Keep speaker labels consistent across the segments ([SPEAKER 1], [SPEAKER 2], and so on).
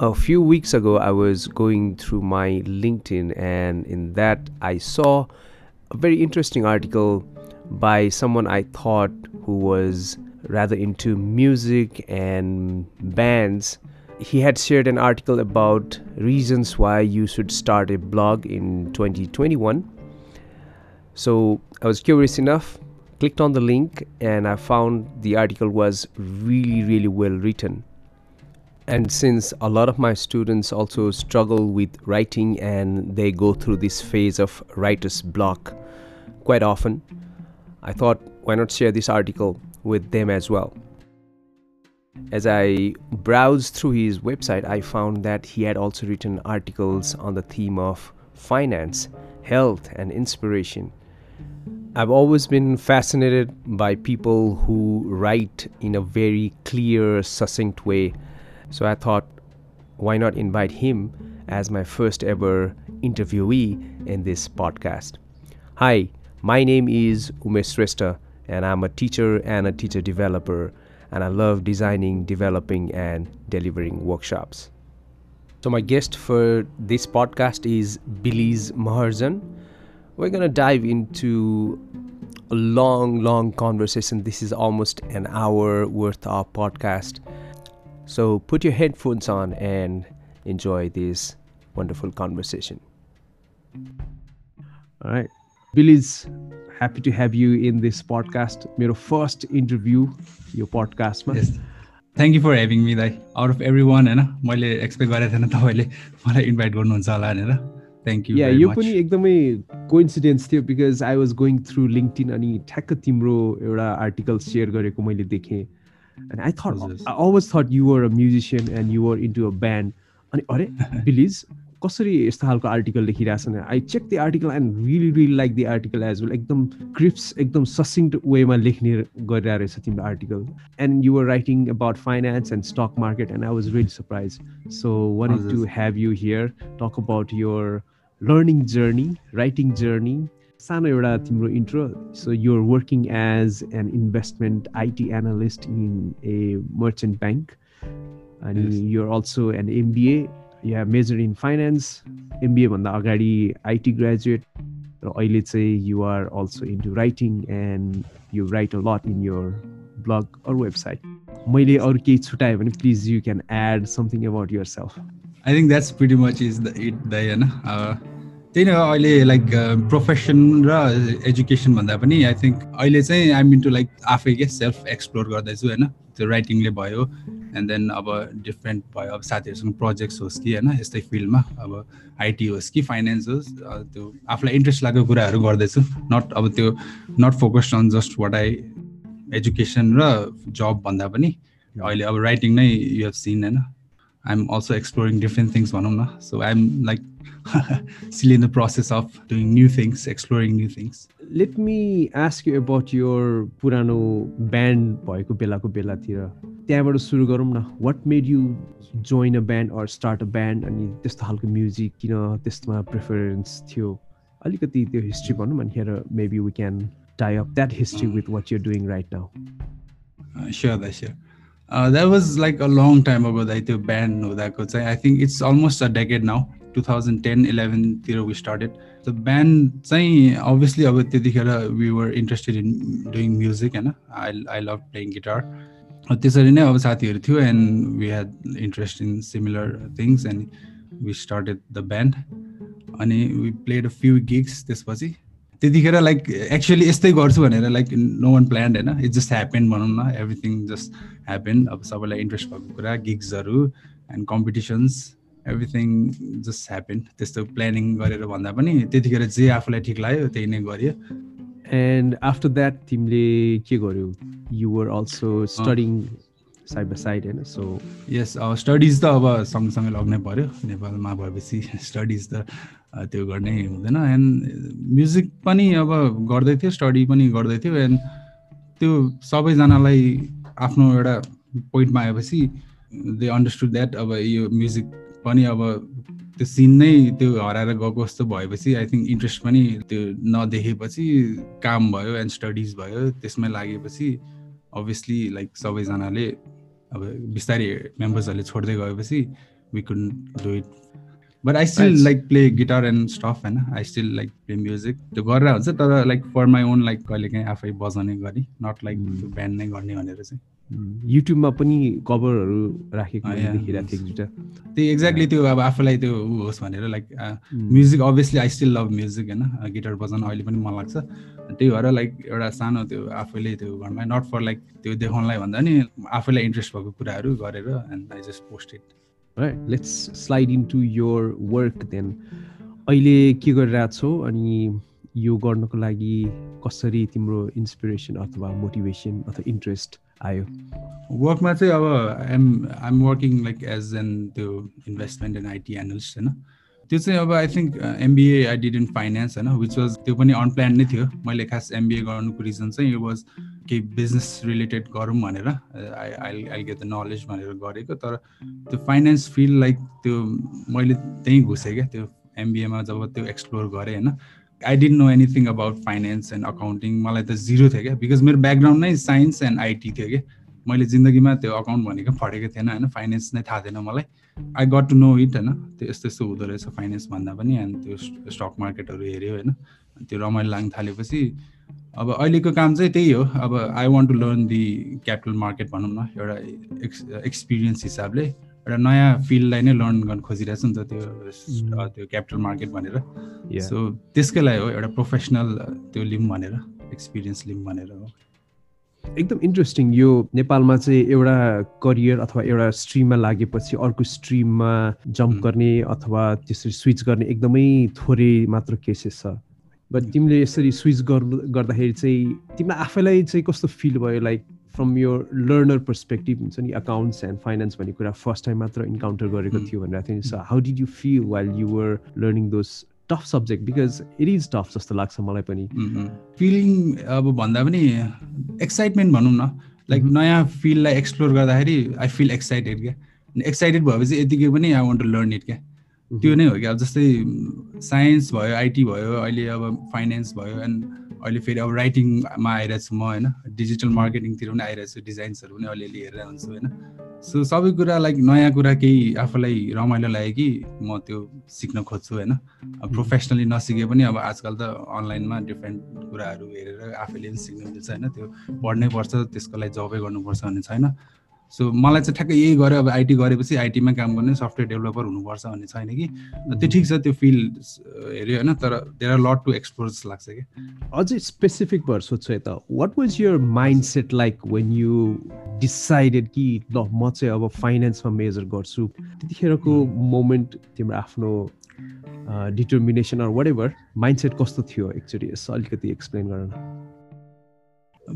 [SPEAKER 1] A few weeks ago, I was going through my LinkedIn, and in that, I saw a very interesting article by someone I thought who was rather into music and bands. He had shared an article about reasons why you should start a blog in 2021. So I was curious enough, clicked on the link, and I found the article was really, really well written. And since a lot of my students also struggle with writing and they go through this phase of writer's block quite often, I thought why not share this article with them as well. As I browsed through his website, I found that he had also written articles on the theme of finance, health, and inspiration. I've always been fascinated by people who write in a very clear, succinct way so I thought, why not invite him as my first ever interviewee in this podcast? Hi, my name is Umesh Shrestha, and I'm a teacher and a teacher developer, and I love designing, developing, and delivering workshops. So, my guest for this podcast is Biliz Maharjan. We're going to dive into a long, long conversation. This is almost an hour worth of podcast. So put your headphones on and enjoy this wonderful conversation. All right. Billy's happy to have you in this podcast. मेरो first interview यो पडकास्टमा
[SPEAKER 2] thank you for having me दाइ out of every one होइन मैले expect गरेको थिएन तपाईँले मलाई invite गर्नुहुन्छ होला भनेर थ्याङ्क यू
[SPEAKER 1] या यो पनि एकदमै कोइन्सिडेन्स थियो because I was going through LinkedIn अनि ठ्याक्क तिम्रो एउटा आर्टिकल सेयर गरेको मैले देखेँ And I thought, I always thought you were a musician and you were into a band. अनि अरे बिलिज कसरी यस्तो खालको article लेखिरहेछन् I check the article and really really like the article as well एकदम crisp एकदम ससिङ्ट वेमा लेख्ने गरिरहेको रहेछ तिम्रो article and you were writing about finance and stock market and I was really surprise so want to have you here talk about your learning journey writing journey सानो एउटा तिम्रो intro. So you're working as an investment IT analyst in a merchant bank अनि you're also an MBA you have major in finance एमबिएभन्दा अगाडि IT graduate र अहिले चाहिँ you're also into writing and you write a lot in your blog or website मैले अरू केही छुट्याएँ भने please you can add something about yourself
[SPEAKER 2] I think that's pretty much is the it the होइन त्यही नै अहिले लाइक प्रोफेसन र एजुकेसन भन्दा पनि आई थिङ्क अहिले चाहिँ आइ मिन टु लाइक आफै के सेल्फ एक्सप्लोर गर्दैछु होइन? त्यो राइटिङले भयो एन्ड देन अब डिफ्रेन्ट भयो। अब साथीहरूसँग प्रोजेक्ट्स होस् कि होइन? यस्तै फिल्डमा अब आइटी होस् कि फाइनेन्स होस् त्यो आफूलाई इन्ट्रेस्ट लागेको कुराहरू गर्दैछु। नट अब त्यो not focused on just what I education र जब भन्दा पनि अहिले अब राइटिङ नै यु हेभ सिन होइन? I am also exploring different things भनौँ न। So I am like still in the process of doing new things, exploring new things.
[SPEAKER 1] Let me ask you about your पुरानो band भएको बेलाको बेलातिर त्यहाँबाट सुरु गरौँ न what made you join a band or start a band अनि त्यस्तो खालको म्युजिक किन त्यस्तोमा प्रिफरेन्स थियो अलिकति त्यो हिस्ट्री भनौँ अनि हेर maybe we can tie up that history with what you're doing right now.
[SPEAKER 2] Uh, sure, that's sure. Uh, that was like a long time ago that the band हुँदाको चाहिँ I think it's almost a decade now. 2010 11तिर we started the band चाहिँ obviously अब त्यतिखेर we were interested in doing music होइन? I I love playing guitar त्यसरी नै अब साथीहरू थियो and we had interest in similar things and we started the band अनि we played a few gigs त्यसपछि. त्यतिखेर लाइक एक्चुली यस्तै गर्छु भनेर लाइक नो वान प्लान्ड होइन? इट जस्ट ह्यापेन भनौँ न। एभ्रिथिङ जस्ट ह्यापेन अब सबैलाई इन्ट्रेस्ट भएको कुरा गिग्सहरू and competitions everything just happen त्यस्तो प्लानिङ गरेर भन्दा पनि त्यतिखेर जे आफूलाई ठिक लाग्यो त्यही नै गर्यो।
[SPEAKER 1] एन्ड आफ्टर द्याट तिमीले के गर्यो? You were also studying side by side होइन? सो
[SPEAKER 2] यस स्टडिज त अब सँगसँगै लग्नै पऱ्यो नेपालमा भएपछि स्टडिज त त्यो गर्नै हुँदैन। एन्ड म्युजिक पनि अब गर्दै थियो स्टडी पनि गर्दै थियो। एन्ड त्यो सबैजनालाई आफ्नो एउटा पोइन्टमा आएपछि दे अन्डरस्टुड द्याट अब यो म्युजिक पनि अब त्यो सिन नै त्यो हराएर गएको जस्तो भएपछि आई थिङ्क इन्ट्रेस्ट पनि त्यो नदेखेपछि काम भयो एन्ड स्टडिज भयो। त्यसमै लागेपछि अभियसली लाइक सबैजनाले अब बिस्तारै मेम्बर्सहरूले छोड्दै गएपछि we couldn't do it. But I still like play guitar and stuff होइन I still like play music त्यो गरेर हुन्छ तर like for my own like कहिले काहीँ आफै बजाउने गरी नट लाइक त्यो ब्यान्ड नै गर्ने भनेर चाहिँ।
[SPEAKER 1] युट्युबमा पनि कभरहरू राखेको दुइटा
[SPEAKER 2] त्यही एक्ज्याक्टली त्यो अब आफूलाई त्यो ऊ होस् भनेर like music obviously I still love music होइन? गिटार बजाउन अहिले पनि मन लाग्छ। त्यही भएर लाइक एउटा सानो त्यो आफैले त्यो घरमा नट फर लाइक त्यो देखाउनलाई भन्दा नि आफैलाई इन्ट्रेस्ट भएको कुराहरू गरेर and I just post it
[SPEAKER 1] let's slide in to your work then अहिले के गरिरहेको छौ? अनि यो गर्नको लागि कसरी तिम्रो इन्सपिरेसन अथवा मोटिभेसन अथवा इन्ट्रेस्ट आयो?
[SPEAKER 2] वर्कमा चाहिँ अब I'm I'm working like as an त्यो इन्भेस्टमेन्ट एन्ड आइटी एनालिस्ट होइन? त्यो चाहिँ अब I think MBA I did in finance होइन विच वाज त्यो पनि अनप्लान नै थियो. मैले खास एमबिए गर्नुको रिजन चाहिँ यो वाज केही बिजनेस रिलेटेड गरौँ भनेर I I I get the knowledge भनेर गरेको। तर त्यो फाइनेन्स फिल्ड लाइक त्यो मैले त्यहीँ घुसेँ क्या त्यो एमबिएमा जब त्यो एक्सप्लोर गरेँ होइन। I didn't know anything about finance and accounting मलाई त जिरो थियो क्या बिकज मेरो ब्याकग्राउन्ड नै साइन्स एन्ड आइटी थियो कि मैले जिन्दगीमा त्यो अकाउन्ट भनेको पढेको थिएन होइन? फाइनेन्स नै थाहा थिएन मलाई। I got to know it होइन? त्यो यस्तो यस्तो हुँदो रहेछ फाइनेन्स भन्दा पनि एन्ड त्यो स्टक मार्केटहरू हेऱ्यो होइन? त्यो रमाइलो लाग्न थालेपछि अब अहिलेको काम चाहिँ त्यही हो। अब I want to learn the capital market भनौँ न एउटा एक्स एक्सपिरियन्स हिसाबले एउटा नयाँ फिल्डलाई नै लर्न गर्न खोजिरहेको छु नि त त्यो त्यो क्यापिटल मार्केट भनेर। सो त्यसकै लागि हो एउटा प्रोफेसनल त्यो लिम भनेर एक्सपिरियन्स लिम भनेर हो।
[SPEAKER 1] एकदम इन्ट्रेस्टिङ यो नेपालमा चाहिँ एउटा करियर अथवा एउटा स्ट्रिममा लागेपछि अर्को स्ट्रिममा जम्प गर्ने अथवा त्यसरी स्विच गर्ने एकदमै थोरै मात्र केसेस छ। बट तिमीले यसरी स्विच गर्दाखेरि चाहिँ तिमीलाई आफैलाई चाहिँ कस्तो फिल भयो? लाइक फ्रम यो लर्नर पर्सपेक्टिभ हुन्छ नि अकाउन्ट्स एन्ड फाइनेन्स भन्ने कुरा फर्स्ट टाइम मात्र इन्काउन्टर गरेको थियो भनेर थियो so how did you feel while you were learning those tough subject because it is tough जस्तो लाग्छ मलाई पनि।
[SPEAKER 2] फिलिङ अब भन्दा पनि एक्साइटमेन्ट भनौँ न। लाइक नयाँ फिल्डलाई एक्सप्लोर गर्दाखेरि आई फिल एक्साइटेड क्या। एक्साइटेड भएपछि यतिकै पनि I want to learn it क्या। त्यो नै हो कि अब जस्तै साइन्स भयो आइटी भयो अहिले अब फाइनेन्स भयो एन्ड अहिले फेरि अब राइटिङमा आइरहेको छु म होइन। डिजिटल मार्केटिङतिर पनि आइरहेको छु डिजाइन्सहरू पनि अलिअलि हेरेर हुन्छु होइन। सो सबै कुरा लाइक नयाँ कुरा केही आफूलाई रमाइलो लाग्यो कि म त्यो सिक्न खोज्छु होइन? अब प्रोफेसनली नसिके पनि अब आजकल त अनलाइनमा डिफ्रेन्ट कुराहरू हेरेर आफैले पनि सिक्नु मिल्छ होइन? त्यो पढ्नै पर्छ त्यसको लागि जबै गर्नुपर्छ भन्ने छैन। सो मलाई चाहिँ ठ्याक्कै यही गरेँ अब आइटी गरेपछि आइटीमा काम गर्ने सफ्टवेयर डेभलपर हुनुपर्छ भन्ने छैन कि। त्यो ठिक छ त्यो फिल्ड हेऱ्यो होइन तर there are lot to explore जस्तो लाग्छ कि
[SPEAKER 1] अझै स्पेसिफिक भएर सोध्छु यता what was your mindset like when you decided कि ल म चाहिँ अब फाइनेन्समा मेजर गर्छु। त्यतिखेरको मोमेन्ट तिम्रो आफ्नो determination or whatever mindset कस्तो थियो एक्चुली यसो अलिकति एक्सप्लेन गर न।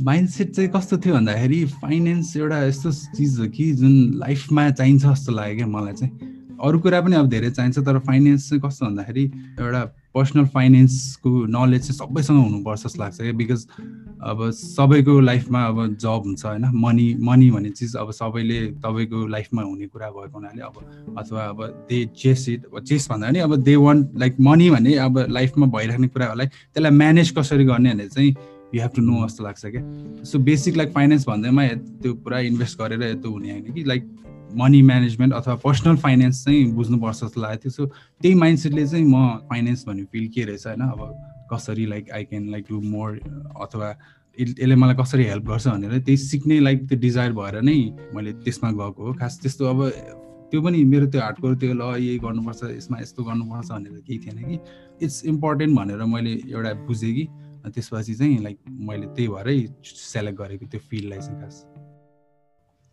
[SPEAKER 2] माइन्डसेट चाहिँ कस्तो थियो भन्दाखेरि फाइनेन्स एउटा यस्तो चिज हो कि जुन लाइफमा चाहिन्छ जस्तो लाग्यो क्या मलाई चाहिँ। अरू कुरा पनि अब धेरै चाहिन्छ तर फाइनेन्स चाहिँ कस्तो भन्दाखेरि एउटा पर्सनल फाइनेन्सको नलेज चाहिँ सबैसँग हुनुपर्छ जस्तो लाग्छ क्या। बिकज अब सबैको लाइफमा अब जब हुन्छ होइन मनी मनी भन्ने चिज अब सबैले तपाईँको लाइफमा हुने कुरा भएको हुनाले अब अथवा अब दे चेस इट चेस भन्दा पनि अब दे वान्ट लाइक मनी भन्ने अब लाइफमा भइराख्ने कुराहरूलाई त्यसलाई म्यानेज कसरी गर्ने भने चाहिँ यु हेभ टु नो जस्तो लाग्छ क्या। सो बेसिक लाइक फाइनेन्स भन्दैमा त्यो पुरा इन्भेस्ट गरेर यस्तो हुने होइन कि लाइक मनी म्यानेजमेन्ट अथवा पर्सनल फाइनेन्स चाहिँ बुझ्नुपर्छ जस्तो लागेको थियो। सो त्यही माइन्डसेटले चाहिँ म फाइनेन्स भन्ने फिल्ड के रहेछ होइन अब कसरी like I can like do more अथवा यसले मलाई कसरी हेल्प गर्छ भनेर त्यही सिक्ने लाइक त्यो डिजायर भएर नै मैले त्यसमा गएको हो। खास त्यस्तो अब त्यो पनि मेरो त्यो हार्डकोर त्यो ल यही गर्नुपर्छ यसमा यस्तो गर्नुपर्छ भनेर केही थिएन कि। इट्स इम्पोर्टेन्ट भनेर मैले एउटा बुझेँ कि। त्यसपछि चाहिँ लाइक मैले त्यही भएरै सेलेक्ट गरेको त्यो फिल्डलाई चाहिँ खास.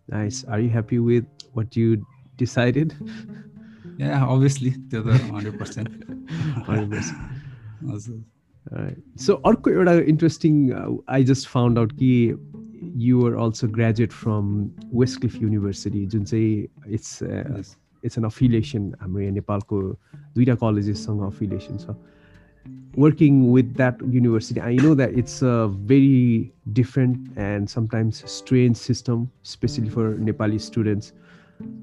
[SPEAKER 1] Are you happy with what you decided?
[SPEAKER 2] Yeah, obviously. त्यो त hundred percent
[SPEAKER 1] hundred percent so अर्को एउटा interesting I just found out कि you are also graduate from Westcliff University जुन चाहिँ इट्स इट्स एन अफिलिएसन हाम्रो यहाँ नेपालको दुईवटा कलेजेससँग अफिलिएसन छ। Working with that university i know that it's a very different and sometimes strange system especially for nepali students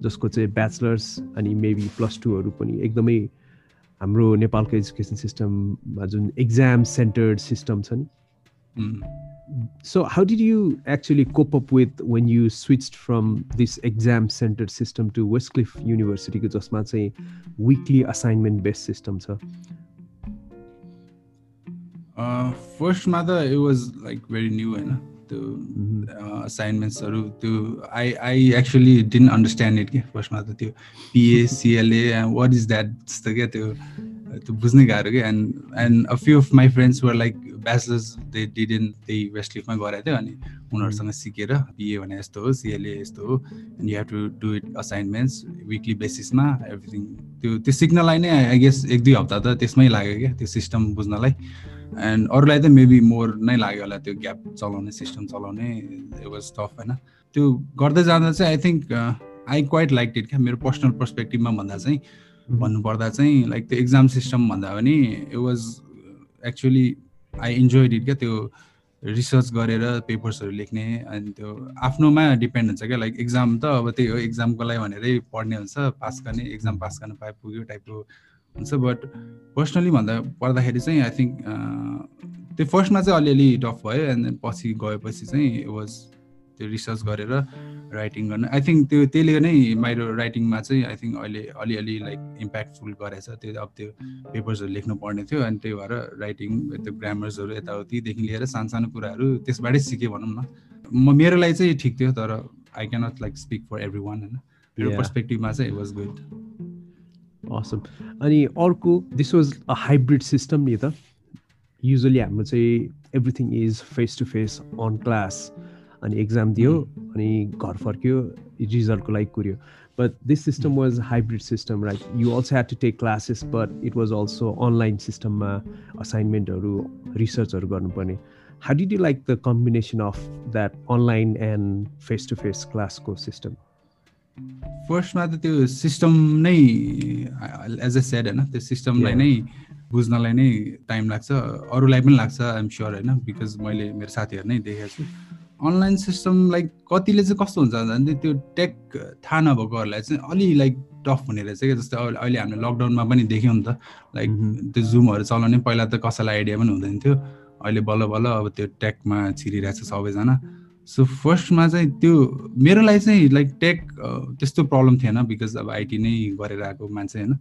[SPEAKER 1] जसको चाहिँ ब्याचलर्स अनि मेबी प्लस टूहरू पनि एकदमै हाम्रो नेपालको एजुकेसन सिस्टममा जुन एक्जाम सेन्टर्ड सिस्टम छ नि so how did you actually cope up with when you switched from this exam centered system to westcliff university को जसमा चाहिँ weekly assignment based system छ
[SPEAKER 2] फर्स्टमा त it was like very new होइन त्यो असाइनमेन्ट्सहरू त्यो I I actually didn't understand it क्या फर्स्टमा त त्यो पिए सिएलए वाट इज द्याट जस्तो क्या त्यो त्यो बुझ्नै गाह्रो क्या and and a few of my friends were like bachelors they did in त्यही वेस्टलिफमा गराएको थियो अनि उनीहरूसँग सिकेर बिए भने यस्तो हो सिएलए यस्तो हो and you have to do it assignments weekly बेसिसमा everything त्यो त्यो सिक्नलाई नै आई गेस एक दुई हप्ता त त्यसमै लाग्यो क्या त्यो सिस्टम बुझ्नलाई। एन्ड अरूलाई त मेबी मोर नै लाग्यो होला त्यो ग्याप चलाउने सिस्टम चलाउने इट वाज टफ होइन? त्यो गर्दै जाँदा चाहिँ I think I quite like it क्या। मेरो पर्सनल पर्सपेक्टिभमा भन्दा चाहिँ भन्नुपर्दा चाहिँ लाइक त्यो एक्जाम सिस्टम भन्दा पनि it was actually I enjoyed it क्या। त्यो रिसर्च गरेर पेपर्सहरू लेख्ने अनि त्यो आफ्नोमा डिपेन्ड हुन्छ क्या। लाइक एक्जाम त अब त्यही हो एक्जामको लागि भनेरै पढ्ने हुन्छ पास गर्ने एक्जाम पास गर्न पाए पुग्यो टाइपको हुन्छ बट पर्सनली भन्दा पर्दाखेरि चाहिँ आई थिङ्क त्यो फर्स्टमा चाहिँ अलिअलि टफ भयो एन्ड देन पछि गएपछि चाहिँ वाज त्यो रिसर्च गरेर राइटिङ गर्न। आई थिङ्क त्यो त्यसले नै मेरो राइटिङमा चाहिँ आई थिङ्क अहिले अलिअलि लाइक इम्प्याक्टफुल गरेछ। त्यो अब त्यो पेपर्सहरू लेख्नु पर्ने थियो अनि त्यही भएर राइटिङ त्यो ग्रामर्सहरू यताउतिदेखि लिएर सानो सानो कुराहरू त्यसबाटै सिकेँ भनौँ न। म मेरो लागि चाहिँ ठिक थियो तर I cannot like speak for everyone होइन। मेरो पर्सपेक्टिभमा चाहिँ इट वाज गुड
[SPEAKER 1] असम अनि अर्को this was a hybrid system नि त युजली हाम्रो चाहिँ everything is face to face on class अनि एक्जाम दियो अनि घर फर्क्यो रिजल्टको लागि कुर्यो but this system was hybrid system right you also had to take classes but it was also online सिस्टममा असाइनमेन्टहरू रिसर्चहरू गर्नुपर्ने how did you like the combination of that online and face to face क्लासको system
[SPEAKER 2] फर्स्टमा त त्यो system नै as a shed होइन त्यो सिस्टमलाई नै बुझ्नलाई नै टाइम लाग्छ। अरूलाई पनि लाग्छ आइएम स्योर होइन बिकज मैले मेरो साथीहरू नै देखेको छु। अनलाइन सिस्टम लाइक कतिले चाहिँ कस्तो हुन्छ भने त्यो टेक थाहा नभएकोहरूलाई चाहिँ अलि लाइक टफ हुने रहेछ क्या जस्तै अहिले हामीले लकडाउनमा पनि देख्यौँ नि त। लाइक त्यो जुमहरू चलाउने पहिला त कसैलाई आइडिया पनि हुँदैन थियो। अहिले बल्ल बल्ल अब त्यो टेकमा छिरिरहेको छ सबैजना। सो फर्स्टमा चाहिँ त्यो मेरो लागि चाहिँ लाइक टेक त्यस्तो प्रब्लम थिएन बिकज अब आइटी नै गरेर आएको मान्छे होइन।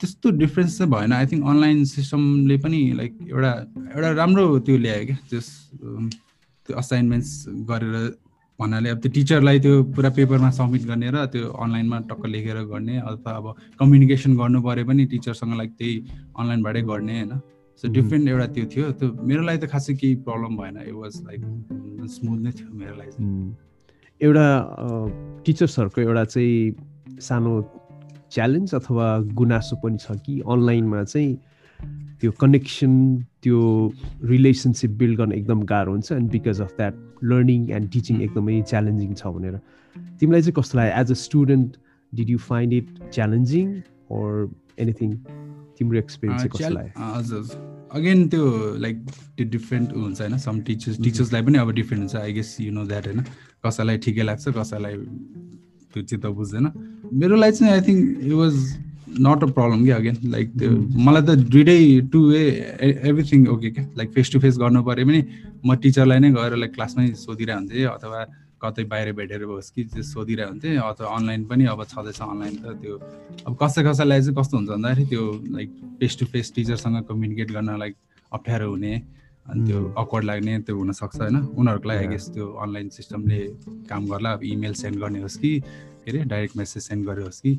[SPEAKER 2] त्यस्तो डिफ्रेन्स चाहिँ भएन। आई थिङ्क अनलाइन सिस्टमले पनि लाइक एउटा एउटा राम्रो त्यो ल्यायो क्या। त्यस त्यो असाइनमेन्ट्स गरेर भन्नाले अब त्यो टिचरलाई त्यो पुरा पेपरमा सब्मिट गर्ने र त्यो अनलाइनमा टक्क लेखेर गर्ने अथवा अब कम्युनिकेसन गर्नु पऱ्यो पनि टिचरसँग लाइक त्यही अनलाइनबाटै गर्ने होइन। सो डिफ्रेन्ट एउटा त्यो थियो. त्यो मेरो लागि त खासै केही प्रब्लम भएन. इट वाज लाइक स्मुथ नै थियो मेरो लागि
[SPEAKER 1] एउटा टिचर्सहरूको एउटा चाहिँ सानो च्यालेन्ज अथवा गुनासो पनि छ कि अनलाइनमा चाहिँ त्यो कनेक्सन त्यो रिलेसनसिप बिल्ड गर्न एकदम गाह्रो हुन्छ and because of that learning and teaching एकदमै च्यालेन्जिङ छ भनेर। तिमीलाई चाहिँ कस्तो लाग्यो? As a student did you find it challenging or anything तिम्रो एक्सपिरियन्स चाहिँ कस्तो लाग्यो
[SPEAKER 2] हजुर अगेन त्यो लाइक त्यो डिफ्रेन्ट हुन्छ होइन। सम टिचर्स टिचर्सलाई पनि अब डिफ्रेन्ट हुन्छ। I guess you know that होइन। कसैलाई ठिकै लाग्छ कसैलाई त्यो चित्त बुझ्दैन। मेरो लागि चाहिँ I think it was not a problem क्या अगेन लाइक त्यो मलाई त दुइटै टु वे एभ्रिथिङ ओके क्या। लाइक फेस टु फेस गर्नु पऱ्यो भने म टिचरलाई नै गएर लाइक क्लासमै सोधिरहेको हुन्थेँ अथवा कतै बाहिर भेटेर होस् कि त्यो सोधिरहेको हुन्थेँ अथवा अनलाइन पनि अब छँदैछ अनलाइन त त्यो अब कसै कसैलाई चाहिँ कस्तो हुन्छ भन्दाखेरि त्यो लाइक फेस टु फेस टिचरसँग कम्युनिकेट गर्न लाइक अप्ठ्यारो हुने अनि त्यो अक्वर्ड लाग्ने त्यो हुनसक्छ होइन। उनीहरूको लागि गेस त्यो अनलाइन सिस्टमले काम गर्ला अब इमेल सेन्ड गर्ने होस् कि के अरे डाइरेक्ट मेसेज सेन्ड गरे होस् कि।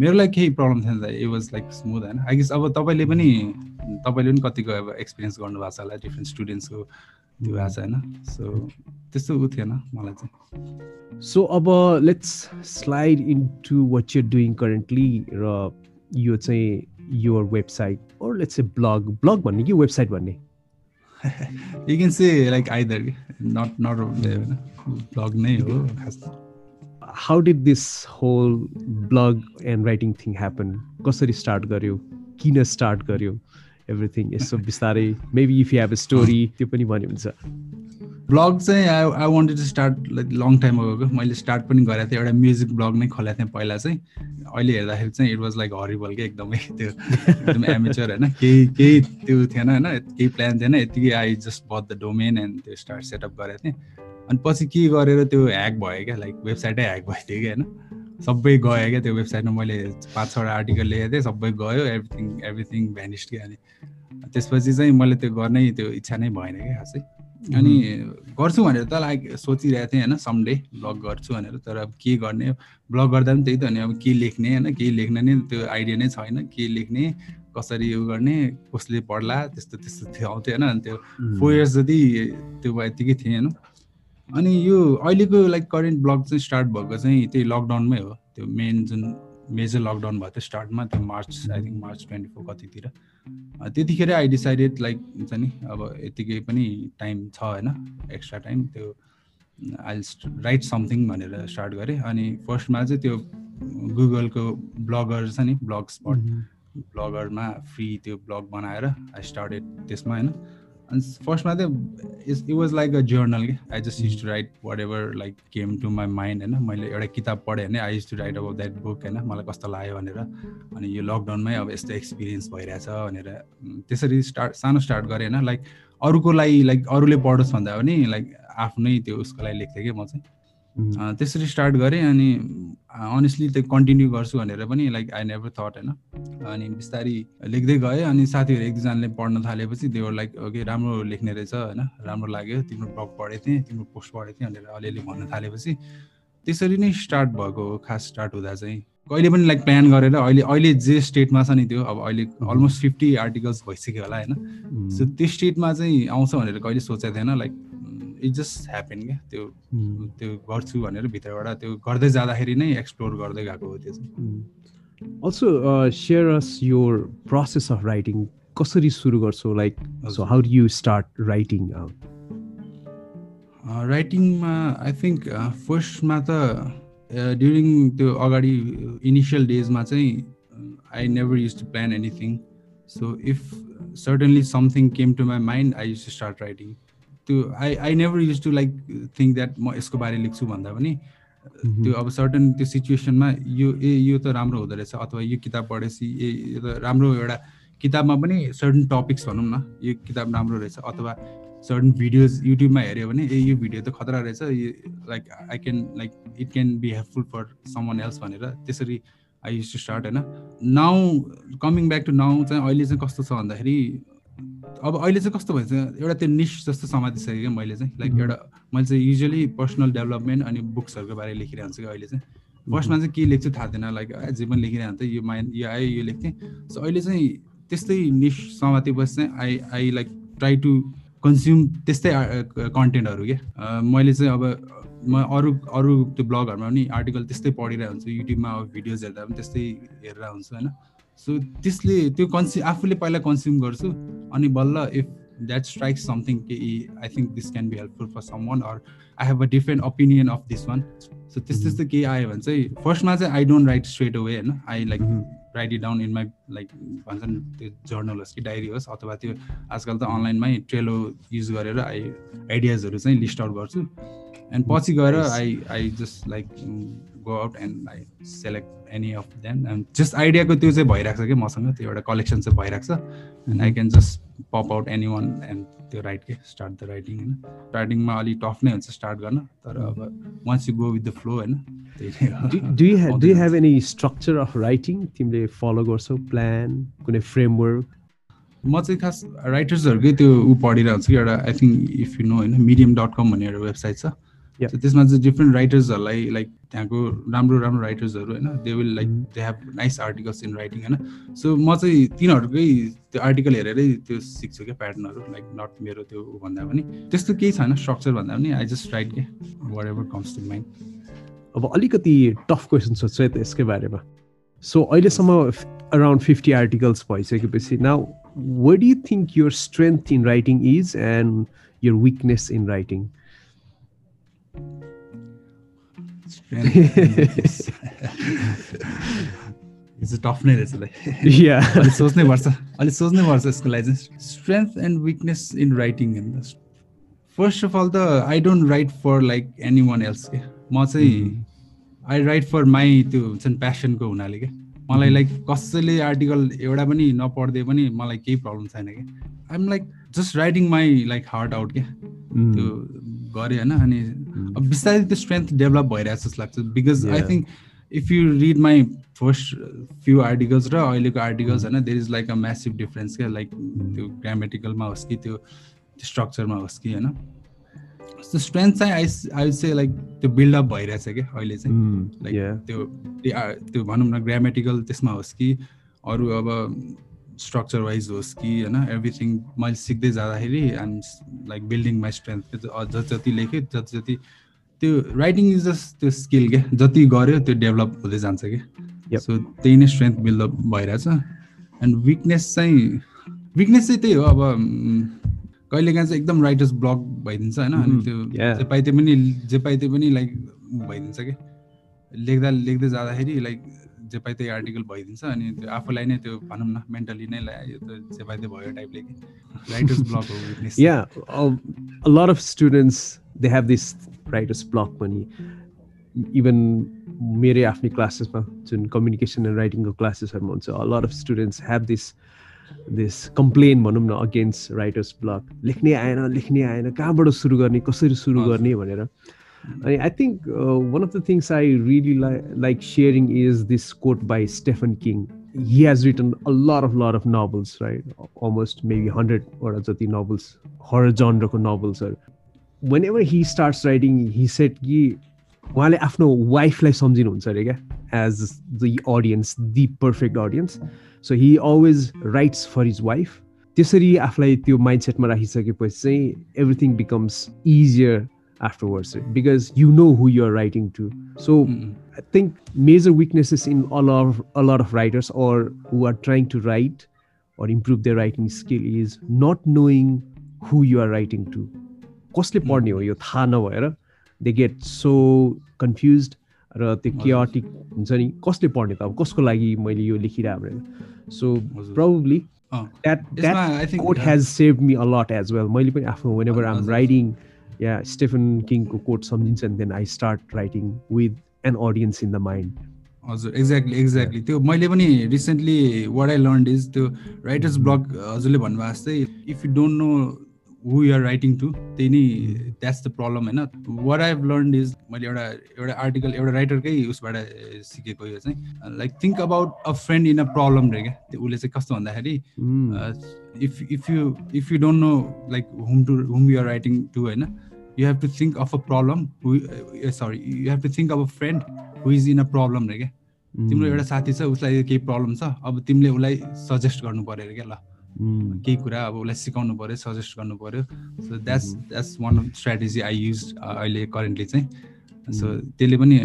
[SPEAKER 2] मेरो लागि केही प्रब्लम थिएन इट वाज लाइक स्मुथ होइन। आई गेस अब तपाईँले पनि तपाईँले पनि कतिको अब एक्सपिरियन्स गर्नुभएको छ होला डिफ्रेन्ट स्टुडेन्ट्सको त्यो भएको छ होइन। सो त्यस्तो ऊ थिएन मलाई चाहिँ।
[SPEAKER 1] सो अब let's slide in to what you're doing currently र यो चाहिँ your website or let's a blog blog भन्ने कि वेबसाइट भन्ने?
[SPEAKER 2] You can say like either not not होइन ब्लग नै हो खास
[SPEAKER 1] how did this whole blog and writing thing happen? कसरी स्टार्ट गर्यो? किन स्टार्ट गर्यो? एभ्रिथिङ यसो बिस्तारै maybe if you have a story त्यो पनि भन्यो हुन्छ
[SPEAKER 2] ब्लग चाहिँ I I wanted to start like long time अगोको मैले स्टार्ट पनि गरेको थिएँ एउटा म्युजिक ब्लग नै खोलेको थिएँ पहिला चाहिँ। अहिले हेर्दाखेरि चाहिँ इट वाज लाइक हरिबल क्या एकदमै त्यो एकदम एमेचर होइन। केही केही त्यो थिएन होइन केही प्लान थिएन। यतिकै I just bought the domain and त्यो स्टार्ट सेटअप गरेको थिएँ। अनि पछि के गरेर त्यो ह्याक भयो क्या लाइक वेबसाइटै ह्याक भइदियो क्या होइन। सबै गयो क्या त्यो वेबसाइटमा? मैले पाँच छवटा आर्टिकल लेखेको थिएँ सबै गयो एभ्रिथिङ एभ्रिथिङ भ्यानिस्ट क्या अनि त्यसपछि चाहिँ मैले त्यो गर्नै त्यो इच्छा नै भएन क्या खासै। अनि गर्छु भनेर त लाइक सोचिरहेको थिएँ होइन सन्डे ब्लग गर्छु भनेर तर अब के गर्ने? ब्लग गर्दा पनि त्यही त अनि अब के लेख्ने होइन केही लेख्न नै त्यो आइडिया नै छैन के लेख्ने कसरी उयो गर्ने कसले पढ्ला त्यस्तो त्यस्तो थियो आउँथ्यो होइन अनि त्यो फोर इयर्स जति त्यो यतिकै थिएँ होइन अनि यो अहिलेको लाइक करेन्ट ब्लग चाहिँ स्टार्ट भएको चाहिँ त्यही लकडाउनमै हो। त्यो मेन जुन मेजर लकडाउन भयो त्यो स्टार्टमा त्यो March I think March twenty four कतितिर त्यतिखेर आई डिसाइडेड लाइक हुन्छ नि अब यतिकै पनि टाइम छ होइन एक्स्ट्रा टाइम त्यो आई राइट समथिङ भनेर स्टार्ट गरेँ। अनि फर्स्टमा चाहिँ त्यो गुगलको ब्लगर छ नि ब्लग स्पट ब्लगरमा फ्री त्यो ब्लग बनाएर आई स्टार्टेड त्यसमा होइन। अनि फर्स्टमा चाहिँ it was like a journal कि I just use to write whatever like came to my mind होइन मैले एउटा किताब पढेँ भने I use to write about that book होइन? मलाई कस्तो लाग्यो भनेर। अनि यो लकडाउनमै अब यस्तो एक्सपिरियन्स भइरहेछ भनेर त्यसरी स्टार्ट सानो स्टार्ट गरेँ होइन? लाइक अरूको लागि लाइक अरूले पढोस् भन्दा पनि लाइक आफ्नै त्यो उसको लागि लेख्थेँ कि म चाहिँ। त्यसरी स्टार्ट गरेँ अनि अनेस्टली त्यो कन्टिन्यू गर्छु भनेर पनि लाइक आई नेभर थट होइन? अनि बिस्तारै लेख्दै गएँ अनि साथीहरू एक दुईजनाले पढ्न थालेपछि त्यो लाइक ओके राम्रो लेख्ने रहेछ होइन? राम्रो लाग्यो तिम्रो ब्लग पढेको थिएँ तिम्रो पोस्ट पढेको थिएँ भनेर अलिअलि भन्न थालेपछि त्यसरी नै स्टार्ट भएको खास स्टार्ट हुँदा चाहिँ। कहिले पनि लाइक प्लान गरेर अहिले अहिले जे स्टेटमा छ नि त्यो अब अहिले अलमोस्ट फिफ्टी आर्टिकल्स भइसक्यो होला होइन? सो त्यो स्टेटमा चाहिँ आउँछ भनेर कहिले सोचेको थिएन लाइक इट जस्ट ह्यापन क्या? त्यो त्यो गर्छु भनेर भित्रबाट त्यो गर्दै जाँदाखेरि नै एक्सप्लोर गर्दै गएको हो त्यो चाहिँ।
[SPEAKER 1] Also share us your process of writing कसरी सुरु गर्छौ? Like so how you start writing
[SPEAKER 2] राइटिङमा I think फर्स्टमा त ड्युरिङ त्यो अगाडि इनिसियल डेजमा चाहिँ I never use to plan anything so if certainly something came to my mind I use to start writing त्यो I I never use to like think that म यसको बारे लेख्छु भन्दा पनि। त्यो अब सर्टन त्यो सिचुएसनमा यो ए यो त राम्रो हुँदो रहेछ अथवा यो किताब पढेपछि ए यो त राम्रो एउटा किताबमा पनि सर्टन टपिक्स भनौँ न यो किताब राम्रो रहेछ अथवा सर्टन भिडियोज युट्युबमा हेऱ्यो भने ए यो भिडियो त खतरा रहेछ यो like I can like it can be helpful for someone else भनेर त्यसरी आई युज टु स्टार्ट होइन। Now coming back to now चाहिँ अहिले चाहिँ कस्तो छ भन्दाखेरि अब अहिले चाहिँ कस्तो भन्छ एउटा त्यो निस जस्तो समातिसक्यो क्या मैले चाहिँ। लाइक एउटा मैले चाहिँ युजली पर्सनल डेभलपमेन्ट अनि बुक्सहरूको बारे लेखिरहन्छु कि अहिले चाहिँ। फर्स्टमा चाहिँ के लेख्छु थाहा थिएन लाइक जे पनि लेखिरहन्थेँ यो माइन्ड यो आयो यो लेख्थेँ। सो अहिले चाहिँ त्यस्तै निस समातेपछि चाहिँ I I like try to consume त्यस्तै कन्टेन्टहरू क्या। मैले चाहिँ अब म अरू अरू त्यो ब्लगहरूमा पनि आर्टिकल त्यस्तै पढिरहेको हुन्छु युट्युबमा अब भिडियोज हेर्दा पनि त्यस्तै हेरेर हुन्छु होइन। सो त्यसले त्यो कन्स्यु आफूले पहिला कन्ज्युम गर्छु अनि बल्ल इफ द्याट स्ट्राइक समथिङ के I think this can be helpful for someone or I have a different opinion of this one so त्यस्तो त्यस्तो केही आयो भने चाहिँ फर्स्टमा चाहिँ I don't write straight away होइन? I like write it down in my like भन्छ नि त्यो जर्नल होस् कि डायरी होस् अथवा त्यो आजकल त अनलाइनमै ट्रेलो युज गरेर आई आइडियाजहरू चाहिँ लिस्ट आउट गर्छु। एन्ड पछि गएर I I just like go out and I select any of them and just आइडियाको त्यो चाहिँ भइरहेको छ कि मसँग त्यो एउटा कलेक्सन चाहिँ भइरहेको छ. And I can just pop out any one and त्यो राइट के स्टार्ट द राइटिङ होइन? स्टार्टिङमा अलिक टफ नै हुन्छ स्टार्ट गर्न तर अब once you go with the flow होइन?
[SPEAKER 1] You have any structure of writing तिमीले फलो गर्छौ प्लान कुनै फ्रेमवर्क
[SPEAKER 2] म चाहिँ खास राइटर्सहरूकै त्यो ऊ पढिरहेको छु कि एउटा I think if you know होइन मिडियम डट कम भन्ने एउटा वेबसाइट छ। त्यसमा चाहिँ डिफ्रेन्ट राइटर्सहरूलाई लाइक त्यहाँको राम्रो राम्रो राइटर्सहरू होइन? They will like they have nice articles in writing होइन? सो म चाहिँ तिनीहरूकै त्यो आर्टिकल हेरेरै त्यो सिक्छु क्या प्याटर्नहरू लाइक नट मेरो त्यो भन्दा पनि। त्यस्तो केही छैन स्ट्रक्चर भन्दा पनि। आई जस्ट राइट के whatever comes to mind
[SPEAKER 1] अब अलिकति टफ क्वेसन सोध्छु है त यसकै बारेमा। सो अहिलेसम्म अराउन्ड फिफ्टी आर्टिकल्स भइसकेपछि now what do you think your strength in writing is and your weakness in writing
[SPEAKER 2] tough नै रहेछ अलिक सोच्नै पर्छ। अलिक सोच्नै पर्छ यसको लागि चाहिँ। Strength and weakness in writing first of all त I don't write for like any one else के म चाहिँ आई राइट फर माई त्यो हुन्छ नि प्यासनको हुनाले क्या मलाई लाइक कसैले आर्टिकल एउटा पनि नपढ्दै पनि मलाई केही प्रब्लम छैन क्या I'm like just writing my like heart out क्या त्यो गरेँ होइन अनि बिस्तारै त्यो स्ट्रेन्थ डेभलप भइरहेको जस्तो लाग्छ because I think if you read my first few articles र अहिलेको आर्टिकल्स होइन there is like a massive difference क्या लाइक त्यो ग्रामेटिकलमा होस् कि त्यो स्ट्रक्चरमा होस् कि होइन? त्यो स्ट्रेन्थ चाहिँ आई आई चाहिँ लाइक त्यो बिल्डअप भइरहेछ क्या अहिले चाहिँ। लाइक त्यो त्यो भनौँ न ग्रामेटिकल त्यसमा होस् कि अरू अब स्ट्रक्चर वाइज होस् कि होइन एभ्रिथिङ मैले सिक्दै जाँदाखेरि I'm like building my strength जति जति लेखेँ जति जति त्यो राइटिङ इज जस्ट त्यो स्किल क्या। जति गऱ्यो त्यो डेभलप हुँदै जान्छ क्या। सो त्यही नै स्ट्रेन्थ बिल्डअप भइरहेछ। एन्ड विकनेस चाहिँ विकनेस चाहिँ त्यही हो अब कहिलेकाहीँ चाहिँ एकदम राइटर्स ब्लक भइदिन्छ होइन। अनि त्यो जे पाइते पनि जे पाइते पनि लाइक भइदिन्छ कि लेख्दा लेख्दै जाँदाखेरि लाइक जे पाइ त्यही आर्टिकल भइदिन्छ अनि त्यो आफूलाई नै त्यो भनौँ न मेन्टली नै यो त जे पाइ भयो टाइपले कि। राइटर्स ब्लक हो
[SPEAKER 1] या lot of students they have this writer's block पनि इभन मेरै आफ्नै क्लासेसमा जुन कम्युनिकेसन एन्ड राइटिङको क्लासेसहरूमा हुन्छ lot of students have this this complain भनौँ न अगेन्स्ट राइटर्स ब्लक लेख्ने आएन लेख्ने आएन कहाँबाट सुरु गर्ने कसरी सुरु गर्ने भनेर। अनि I think one of the things I really like sharing is this quote by Stephen King he has written a lot of lot of novels right? Almost maybe 100 or जति novels horror genre को novels whenever he starts writing he said कि उहाँले आफ्नो वाइफलाई सम्झिनुहुन्छ अरे क्या as the audience the perfect audience so he always writes for his wife त्यसरी आफूलाई त्यो माइन्ड सेटमा राखिसकेपछि चाहिँ everything becomes easier afterwards because you know who you're writing to so mm-hmm. i think major weaknesses in a lot of a lot of writers or who are trying to write or improve their writing skill is not knowing who you are writing to कसले पढ्ने हो यो थाहा नभएर they get so confuse र त्यो chaotic हुन्छ नि कसले पढ्ने त अब कसको लागि मैले यो लेखिरहेको भनेर so probably that that quote has saved me a lot as well मैले पनि आफ्नो वेन एभर आम राइटिङ या स्टेफन किङको कोट सम्झिन्छ नि then I start writing with an audience in the mind
[SPEAKER 2] हजुर एक्ज्याक्टली एक्ज्याक्टली त्यो मैले पनि recently what I learn is त्यो राइटर्स ब्लग हजुरले भन्नुभएको जस्तै if you don't know who you're writing to त्यही नै द्याट्स द प्रब्लम होइन? What I have learn is मैले एउटा एउटा आर्टिकल एउटा राइटरकै उसबाट सिकेको यो चाहिँ। Like think about a friend in a problem रे क्या। त्यो उसले चाहिँ कस्तो भन्दाखेरि if if you if you don't know like whom to whom you're writing to होइन? You have to think of a problem sorry you have to think of a friend who is in a problem रे क्या तिम्रो एउटा साथी छ उसलाई केही problem छ अब तिमीले उसलाई सजेस्ट गर्नु पऱ्यो अरे क्या ल। केही कुरा अब उसलाई सिकाउनु पऱ्यो सजेस्ट गर्नु पऱ्यो so that's that's one of strategy I use अहिले करेन्टली चाहिँ। सो त्यसले पनि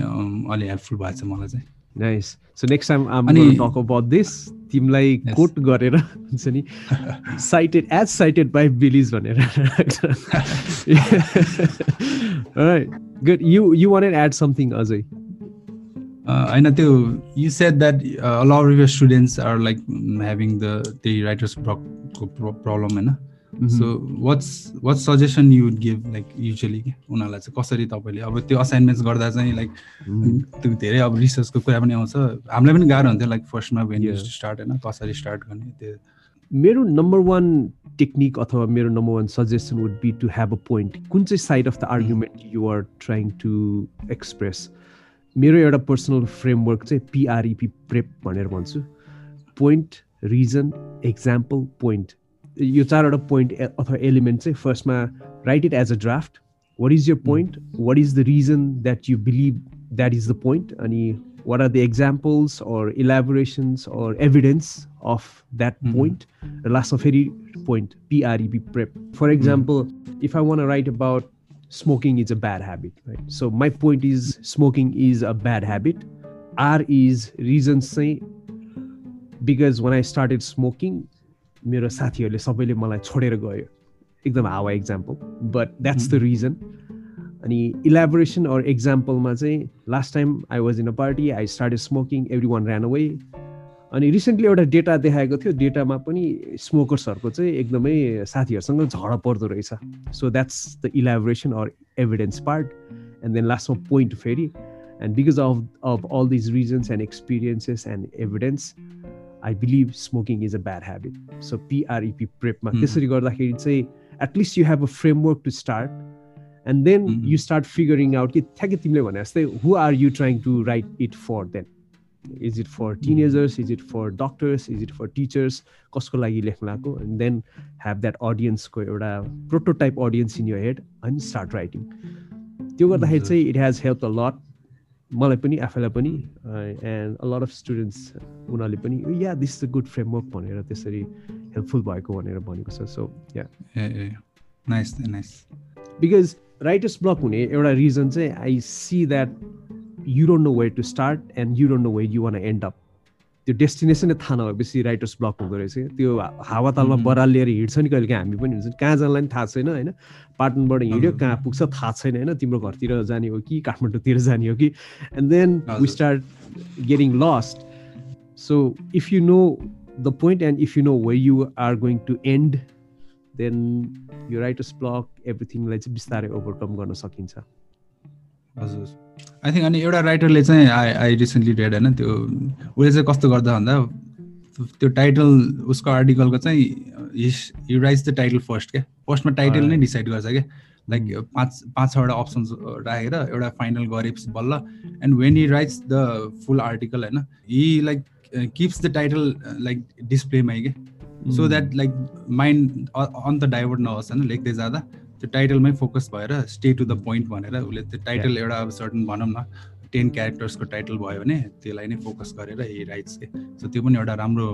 [SPEAKER 2] अलि हेल्पफुल भएको छ मलाई चाहिँ।
[SPEAKER 1] नाइस सो नेक्स्ट टाइम अनि टक अबाउट दिस तिमीलाई कोट गरेर हुन्छ नि साइटेड एज साइटेड बाई बिलिज भनेर good you you want add something अझै
[SPEAKER 2] होइन त्यो you said that a lot of your students are like having the त्यही राइटर्स ब्लकको प्रब्लम होइन so what's what suggestion you would give like usually उनीहरूलाई चाहिँ? कसरी तपाईँले अब त्यो असाइनमेन्ट्स गर्दा चाहिँ लाइक त्यो धेरै अब रिसर्चको कुरा पनि आउँछ। हामीलाई पनि गाह्रो हुन्थ्यो लाइक फर्स्टमा वेन स्टार्ट होइन? कसरी स्टार्ट गर्ने त्यो?
[SPEAKER 1] मेरो नम्बर वान टेक्निक अथवा मेरो number one suggestion would be to have a point कुन चाहिँ side of the argument you're trying to express मेरो एउटा पर्सनल फ्रेमवर्क चाहिँ पिआरइपी प्रेप भनेर भन्छु। पोइन्ट रिजन एक्जाम्पल पोइन्ट यो चारवटा पोइन्ट अथवा एलिमेन्ट चाहिँ फर्स्टमा write it as a draft what is your point what is the reason that you believe that is the point अनि what are the examples or elaborations or evidence of that point र लास्टमा फेरि point PREP prep for example if I want write about smoking is a bad habit, right? So my point is smoking is a bad habit. R is reasons say because when I started smoking, मेरो साथीहरूले सबैले मलाई छोडेर गयो। एकदम हावा example but that's the reason अनि elaboration or इक्जाम्पलमा चाहिँ last time I was in a party I started smoking everyone ran away अनि रिसेन्टली एउटा डेटा देखाएको थियो डेटामा पनि स्मोकर्सहरूको चाहिँ एकदमै साथीहरूसँग झगडा पर्दो रहेछ। So that's the elaboration or evidence part and then लास्टमा पोइन्ट फेरि। And because of of all these reasons and experiences and evidence I believe smoking is a bad habit so PREP प्रेपमा त्यसरी गर्दाखेरि चाहिँ at least you have a framework to start and then you start figuring out कि ठ्याक्कै तिमीले भने जस्तै who are you trying to write it for then is it for teenagers is it for doctors is it for teachers कसको लागि लेख्नु लाग्यो and then have that अडियन्सको एउटा prototype audience in your head and start writing त्यो गर्दाखेरि चाहिँ it has help a lot मलाई पनि आफैलाई पनि and a lot of students उनीहरूले पनि yeah this is a good framework भनेर त्यसरी हेल्पफुल भएको भनेर भनेको छ। So yeah
[SPEAKER 2] nice nice
[SPEAKER 1] because writer's block हुने एउटा रिजन चाहिँ I see that you don't know where to start and you don't know where you want end up त्यो डेस्टिनेसनै थाहा नभएपछि राइटर्स ब्लक हुँदो रहेछ। त्यो हावातालमा बराल लिएर हिँड्छ नि कहिले हामी पनि हुन्छ कहाँ जानलाई पनि थाहा छैन होइन? पाटनबाट हिँड्यो कहाँ पुग्छ थाहा छैन होइन? तिम्रो घरतिर जाने हो कि काठमाडौँतिर जाने हो कि? And then we start getting lost so if you know the point and if you know way you are going to and then यो राइटर्स ब्लक एभ्रिथिङलाई चाहिँ बिस्तारै ओभरकम गर्न सकिन्छ।
[SPEAKER 2] हजुर। आई थिङ्क अनि एउटा राइटरले चाहिँ आई आई रिसेन्टली रेड होइन त्यो उसले चाहिँ कस्तो गर्दा भन्दा त्यो टाइटल उसको आर्टिकलको चाहिँ you writes the title first क्या। फर्स्टमा टाइटल नै डिसाइड गर्छ क्या। लाइक पाँच पाँच छवटा अप्सन्स राखेर एउटा फाइनल गरेपछि बल्ल। And when you writes the full article होइन he like keeps the title like डिस्प्लेमै क्या। सो द्याट लाइक माइन्ड अन्त डाइभर्ट नहोस् होइन लेख्दै जाँदा। त्यो टाइटलमै फोकस भएर स्टे टु द पोइन्ट भनेर उसले त्यो टाइटल एउटा अब सर्टन भनौँ न टेन क्यारेक्टर्सको टाइटल भयो भने त्यसलाई नै फोकस गरेर हि राइट्स के। सो त्यो पनि एउटा राम्रो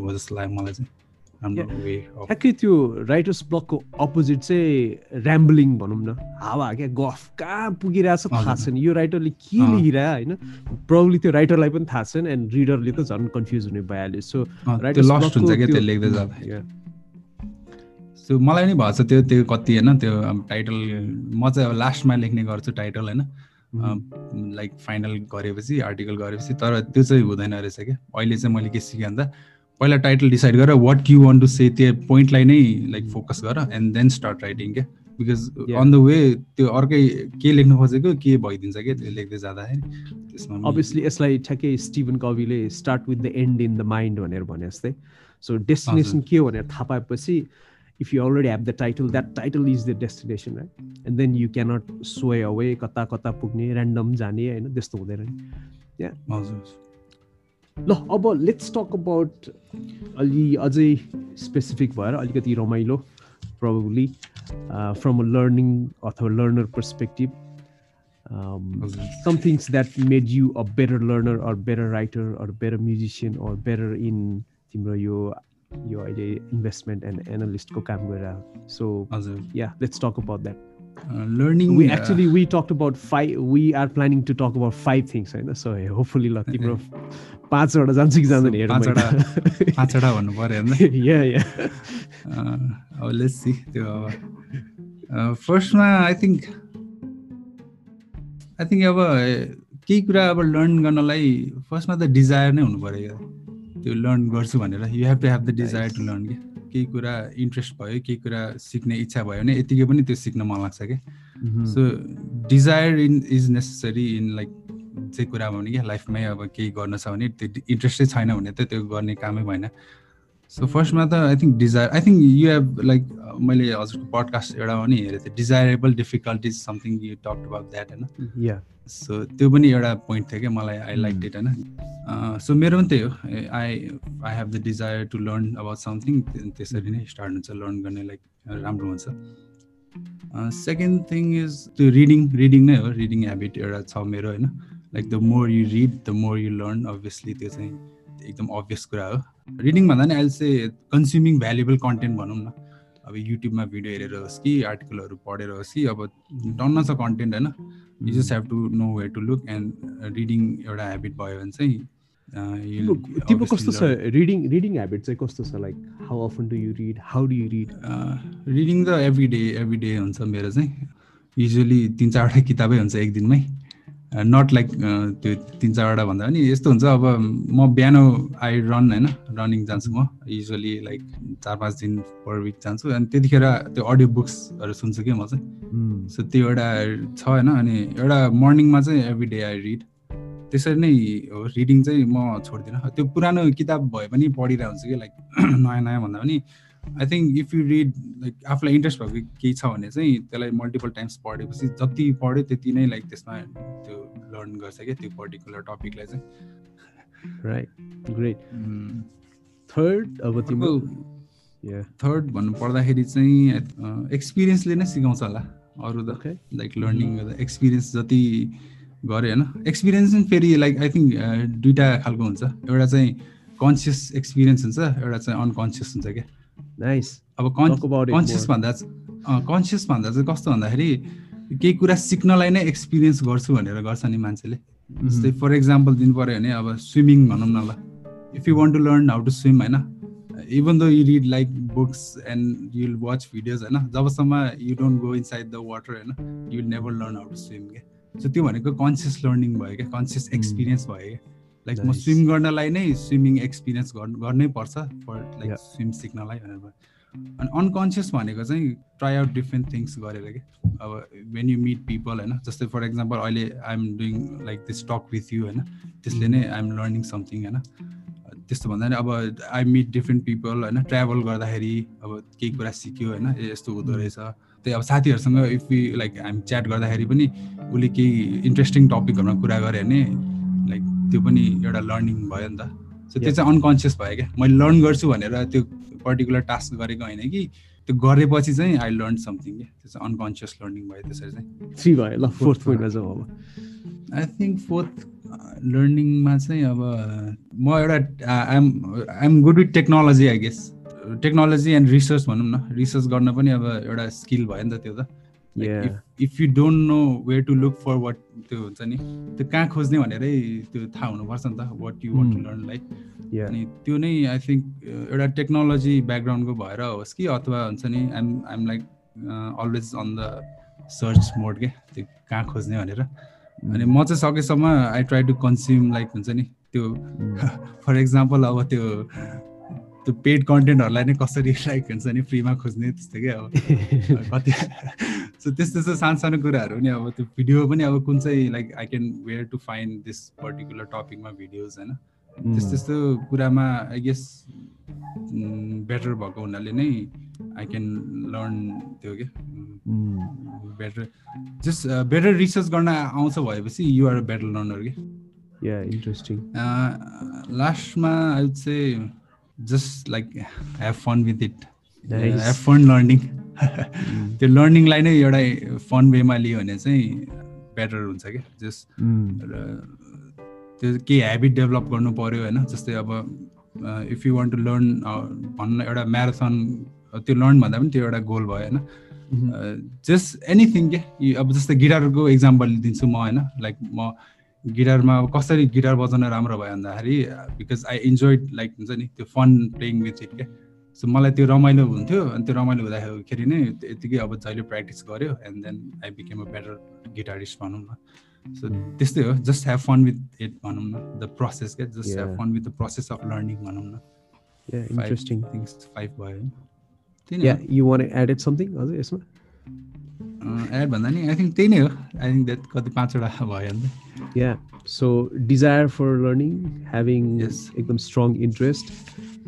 [SPEAKER 2] हो जस्तो लाग्यो मलाई चाहिँ।
[SPEAKER 1] ठ्याक्कै त्यो राइटर्स ब्लकको अपोजिट चाहिँ ऱ्याम्बलिङ भनौँ न? हावा क्या गफ कहाँ पुगिरहेछ थाहा छैन। यो राइटरले के लेखिरह होइन? प्रब्ली त्यो राइटरलाई पनि थाहा छैन एन्ड रिडरले त झन् कन्फ्युज हुने भइहाल्यो। सो
[SPEAKER 2] राइटर सो मलाई नि भएको छ त्यो त्यो कति होइन त्यो टाइटल म चाहिँ अब लास्टमा लेख्ने गर्छु टाइटल होइन। लाइक फाइनल गरेपछि आर्टिकल गरेपछि तर त्यो चाहिँ हुँदैन रहेछ क्या। अहिले चाहिँ मैले के सिकेँ भन्दा पहिला टाइटल डिसाइड गरेर what you want to say त्यो पोइन्टलाई नै लाइक फोकस गर एन्ड देन स्टार्ट राइटिङ क्या। बिकज अन द वे त्यो अर्कै के लेख्नु खोजेको के भइदिन्छ क्या त्यो लेख्दै जाँदाखेरि
[SPEAKER 1] त्यसमा अभियसली यसलाई ठ्याक्कै स्टिभन कविले start with the end in the mind भनेर भने जस्तै। सो डेस्टिनेसन के हो भनेर थाहा पाएपछि if you already have the title that title is the destination right and then you cannot sway away कता कता पुग्ने ऱ्यान्डम जाने होइन त्यस्तो हुँदैन नि या ल अब लेट्स टक अबाउट अलि अझै स्पेसिफिक भएर अलिकति रमाइलो प्रब्ली फ्रम अ लर्निङ अथवा learner perspective some things that made you a better learner or better writer or better musician or better in तिम्रो यो यो अहिले इन्भेस्टमेन्ट एन्ड एनालिस्टको काम गरेर so yeah let's talk about that
[SPEAKER 2] learning
[SPEAKER 1] we actually we talk about five we are planning to talk about five things होइन so hopefully ल तिम्रो पाँचवटा जान्छ कि जाँदैन हेर
[SPEAKER 2] पाँचवटा भन्नु पऱ्यो अब लेट्स सी त्यो अब फर्स्टमा आई थिङ्क आई थिङ्क अब केही कुरा अब लर्न गर्नलाई फर्स्टमा त डिजायर नै हुनु पऱ्यो त्यो लर्न गर्छु भनेर। You have to have the desire to learn कि केही कुरा इन्ट्रेस्ट भयो केही कुरा सिक्ने इच्छा भयो भने यतिकै पनि त्यो सिक्न मन लाग्छ कि so desire in is necessary in like चाहिँ कुरा भयो भने कि लाइफमै अब केही गर्न छ भने त्यो इन्ट्रेस्टै छैन भने त त्यो गर्ने कामै भएन। सो फर्स्टमा त I think desire I think you have like मैले हजुरको पडकास्ट एउटा पनि हेरेको थिएँ desirable difficulties something you talk about that होइन? सो त्यो पनि एउटा पोइन्ट थियो क्या मलाई आई लाइक इट होइन? सो मेरो पनि त्यही हो I I have the desire to learn about something त्यसरी नै स्टार्ट हुन्छ लर्न गर्ने लाइक राम्रो हुन्छ। सेकेन्ड थिङ इज त्यो रिडिङ रिडिङ नै हो रिडिङ हेबिट एउटा छ मेरो होइन? Like the more you read the more you learn obviously त्यो चाहिँ एकदम अभियस कुरा हो। रिडिङ भन्दा नि अहिले चाहिँ कन्ज्युमिङ भ्यालुएबल कन्टेन्ट भनौँ न। अब युट्युबमा भिडियो हेरेर होस् कि आर्टिकलहरू पढेर होस् कि अब डन्न छ कन्टेन्ट होइन you just have to know way to look and reading एउटा हेबिट भयो भने चाहिँ
[SPEAKER 1] तिम्रो कस्तो छ रिडिङ रिडिङ हेबिट चाहिँ कस्तो छ? Like how often do you read how do you read
[SPEAKER 2] reading त एभ्री डे एभ्री डे हुन्छ मेरो चाहिँ। युजली तिन चारवटा किताबै हुन्छ एक दिनमै। नट लाइक त्यो तिन चारवटा भन्दा पनि यस्तो हुन्छ। अब म बिहान आई रन होइन रनिङ जान्छु म। युजली लाइक चार पाँच दिन पर विक जान्छु। अनि त्यतिखेर त्यो अडियो बुक्सहरू सुन्छु कि म चाहिँ। सो त्यो एउटा छ होइन अनि एउटा मर्निङमा चाहिँ एभ्री डे आई रिड त्यसरी नै हो रिडिङ चाहिँ म छोड्दिनँ। त्यो पुरानो किताब भए पनि पढिरहेको हुन्छु कि लाइक नयाँ नयाँ भन्दा पनि। I think if you read like आफूलाई इन्ट्रेस्ट भएको केही छ भने चाहिँ त्यसलाई मल्टिपल टाइम्स पढेपछि जति पढ्यो त्यति नै लाइक त्यसमा त्यो लर्न गर्छ क्या त्यो पर्टिकुलर टपिकलाई चाहिँ।
[SPEAKER 1] राइट ग्रेट थर्ड अब तिम्रो
[SPEAKER 2] थर्ड भन्नु पर्दाखेरि चाहिँ एक्सपिरियन्सले नै सिकाउँछ होला अरू त। लाइक लर्निङ गर्दा एक्सपिरियन्स जति गऱ्यो होइन? एक्सपिरियन्स पनि फेरि लाइक आई थिङ्क दुइटा खालको हुन्छ। एउटा चाहिँ कन्सियस एक्सपिरियन्स हुन्छ एउटा चाहिँ अनकन्सियस हुन्छ क्या। अब कन्सियस भन्दा कन्सियस भन्दा चाहिँ कस्तो भन्दाखेरि केही कुरा सिक्नलाई नै एक्सपिरियन्स गर्छु भनेर गर्छ नि मान्छेले। जस्तै फर इक्जाम्पल दिनु पऱ्यो भने अब स्विमिङ भनौँ न ल। If you want to learn how to swim होइन? Even though you read like books and you will watch videos होइन? जबसम्म you don't go inside the water होइन? You will never learn how to swim क्या? So त्यो भनेको conscious learning भयो क्या? Conscious experience भयो। क्या लाइक म स्विम गर्नलाई नै स्विमिङ एक्सपिरियन्स गर्नै पर्छ फर लाइक स्विम सिक्नलाई भनेर अनि अनकन्सियस भनेको चाहिँ ट्राई आउट डिफ्रेन्ट थिङ्स गरेर कि? अब वेन यु मिट पिपल होइन? जस्तै फर इक्जाम्पल अहिले I'm doing like this talk with you होइन? त्यसले नै आइएम लर्निङ समथिङ होइन? त्यस्तो भन्दा पनि अब आई मिट डिफ्रेन्ट पिपल होइन? ट्राभल गर्दाखेरि अब केही कुरा सिक्यो होइन? यस्तो हुँदो रहेछ। त्यही अब साथीहरूसँग इफ यु लाइक हामी च्याट गर्दाखेरि पनि उसले केही इन्ट्रेस्टिङ टपिकहरूमा कुरा गऱ्यो भने लाइक त्यो पनि एउटा लर्निङ भयो नि त। सो त्यो चाहिँ अनकन्सियस भयो क्या। मैले लर्न गर्छु भनेर त्यो पर्टिकुलर टास्क गरेको होइन कि त्यो गरेपछि चाहिँ आई लर्न समथिङ क्या। त्यो चाहिँ अनकन्सियस लर्निङ भयो त्यसरी चाहिँ।
[SPEAKER 1] थ्री भयो ल फोर्थ पोइन्टमा जाउँ अब।
[SPEAKER 2] आई थिङ्क फोर्थ लर्निङमा चाहिँ अब म एउटा I'm I'm good with technology I guess technology and research भनौँ न। रिसर्च गर्न पनि अब एउटा स्किल भयो नि त त्यो त। If you don't know where to look for what त्यो हुन्छ नि त्यो कहाँ खोज्ने भनेरै त्यो थाहा हुनुपर्छ नि त what you want to learn like अनि त्यो नै आई थिङ्क एउटा टेक्नोलोजी ब्याकग्राउन्डको भएर होस् कि अथवा हुन्छ नि I'm I'm like always on the search mode के त्यो कहाँ खोज्ने भनेर। अनि म चाहिँ सकेसम्म I try to consume like हुन्छ नि त्यो फर इक्जाम्पल अब त्यो त्यो पेड कन्टेन्टहरूलाई नै कसरी लाइक हुन्छ नि फ्रीमा खोज्ने त्यस्तो क्या अब? कति सो त्यस्तो त्यस्तो सानो सानो कुराहरू पनि अब त्यो भिडियो पनि अब कुन चाहिँ like I can where to find this particular टपिकमा videos होइन? त्यस्तो त्यस्तो कुरामा आई गेस बेटर भएको हुनाले नै आई क्यान लर्न त्यो के? बेटर जस्ट बेटर रिसर्च गर्न आउँछ भएपछि युआर बेटर लर्नर
[SPEAKER 1] के? इन्ट्रेस्टिङ
[SPEAKER 2] लास्टमा आई चाहिँ just like have fun with it have fun learning त्यो लर्निङलाई नै एउटा फन वेमा लियो भने चाहिँ बेटर हुन्छ क्या. जस्ट त्यो केही हेबिट डेभलप गर्नु पऱ्यो होइन। जस्तै अब if you want to learn भन्न एउटा म्याराथन त्यो लर्न भन्दा पनि त्यो एउटा गोल भयो होइन। जस्ट एनिथिङ के अब जस्तै गिटारको इक्जाम्पल दिन्छु म होइन। लाइक म गिटारमा अब कसरी गिटार बजाउन राम्रो भयो भन्दाखेरि बिकज आई इन्जोय लाइक हुन्छ नि त्यो फन प्लेइङ विथ इट क्या। सो मलाई त्यो रमाइलो हुन्थ्यो अनि त्यो रमाइलो हुँदाखेरि नै यतिकै अब जहिले प्र्याक्टिस गऱ्यो and then I became a better guitarist भनौँ न। सो त्यस्तै हो just have fun with it भनौँ न द प्रोसेस क्या। Just have fun with the process of learning भनौँ न।
[SPEAKER 1] इन्ट्रेस्टिङ
[SPEAKER 2] थिङ्स फाइभ भयो।
[SPEAKER 1] यु वान एडेड समथिङ हजुर यसमा?
[SPEAKER 2] एड भन्दा नि आई थिङ्क त्यही नै हो। आई थिङ्क द्याट कति पाँचवटा भयो
[SPEAKER 1] अन्त। Yeah so desire for learning having एकदम स्ट्रङ इन्ट्रेस्ट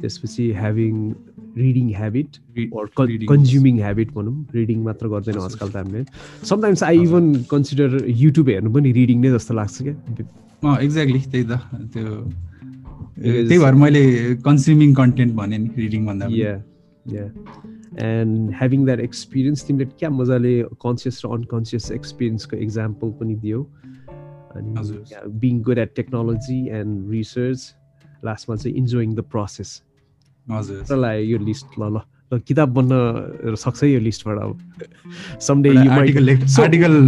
[SPEAKER 1] त्यसपछि having reading habit consuming habit भनौँ। रिडिङ मात्र गर्दैन आजकल त हामीले। Sometimes I even consider YouTube हेर्नु पनि रिडिङ नै जस्तो लाग्छ
[SPEAKER 2] क्या। एक्ज्याक्टली त्यही त। त्यो त्यही भएर मैले कन्ज्युमिङ कन्टेन्ट भने नि रिडिङ भन्दा
[SPEAKER 1] yeah yeah and having that experience तिमीले क्या मजाले कन्सियस र अनकन्सियस एक्सपिरियन्सको इक्जाम्पल पनि दियौ अनि being good at technology and research लास्टमा चाहिँ इन्जोइङ द प्रोसेस
[SPEAKER 2] हजुर
[SPEAKER 1] यो लिस्ट ल ल किताब बन्न सक्छ यो लिस्टबाट अब समडे
[SPEAKER 2] आर्टिकल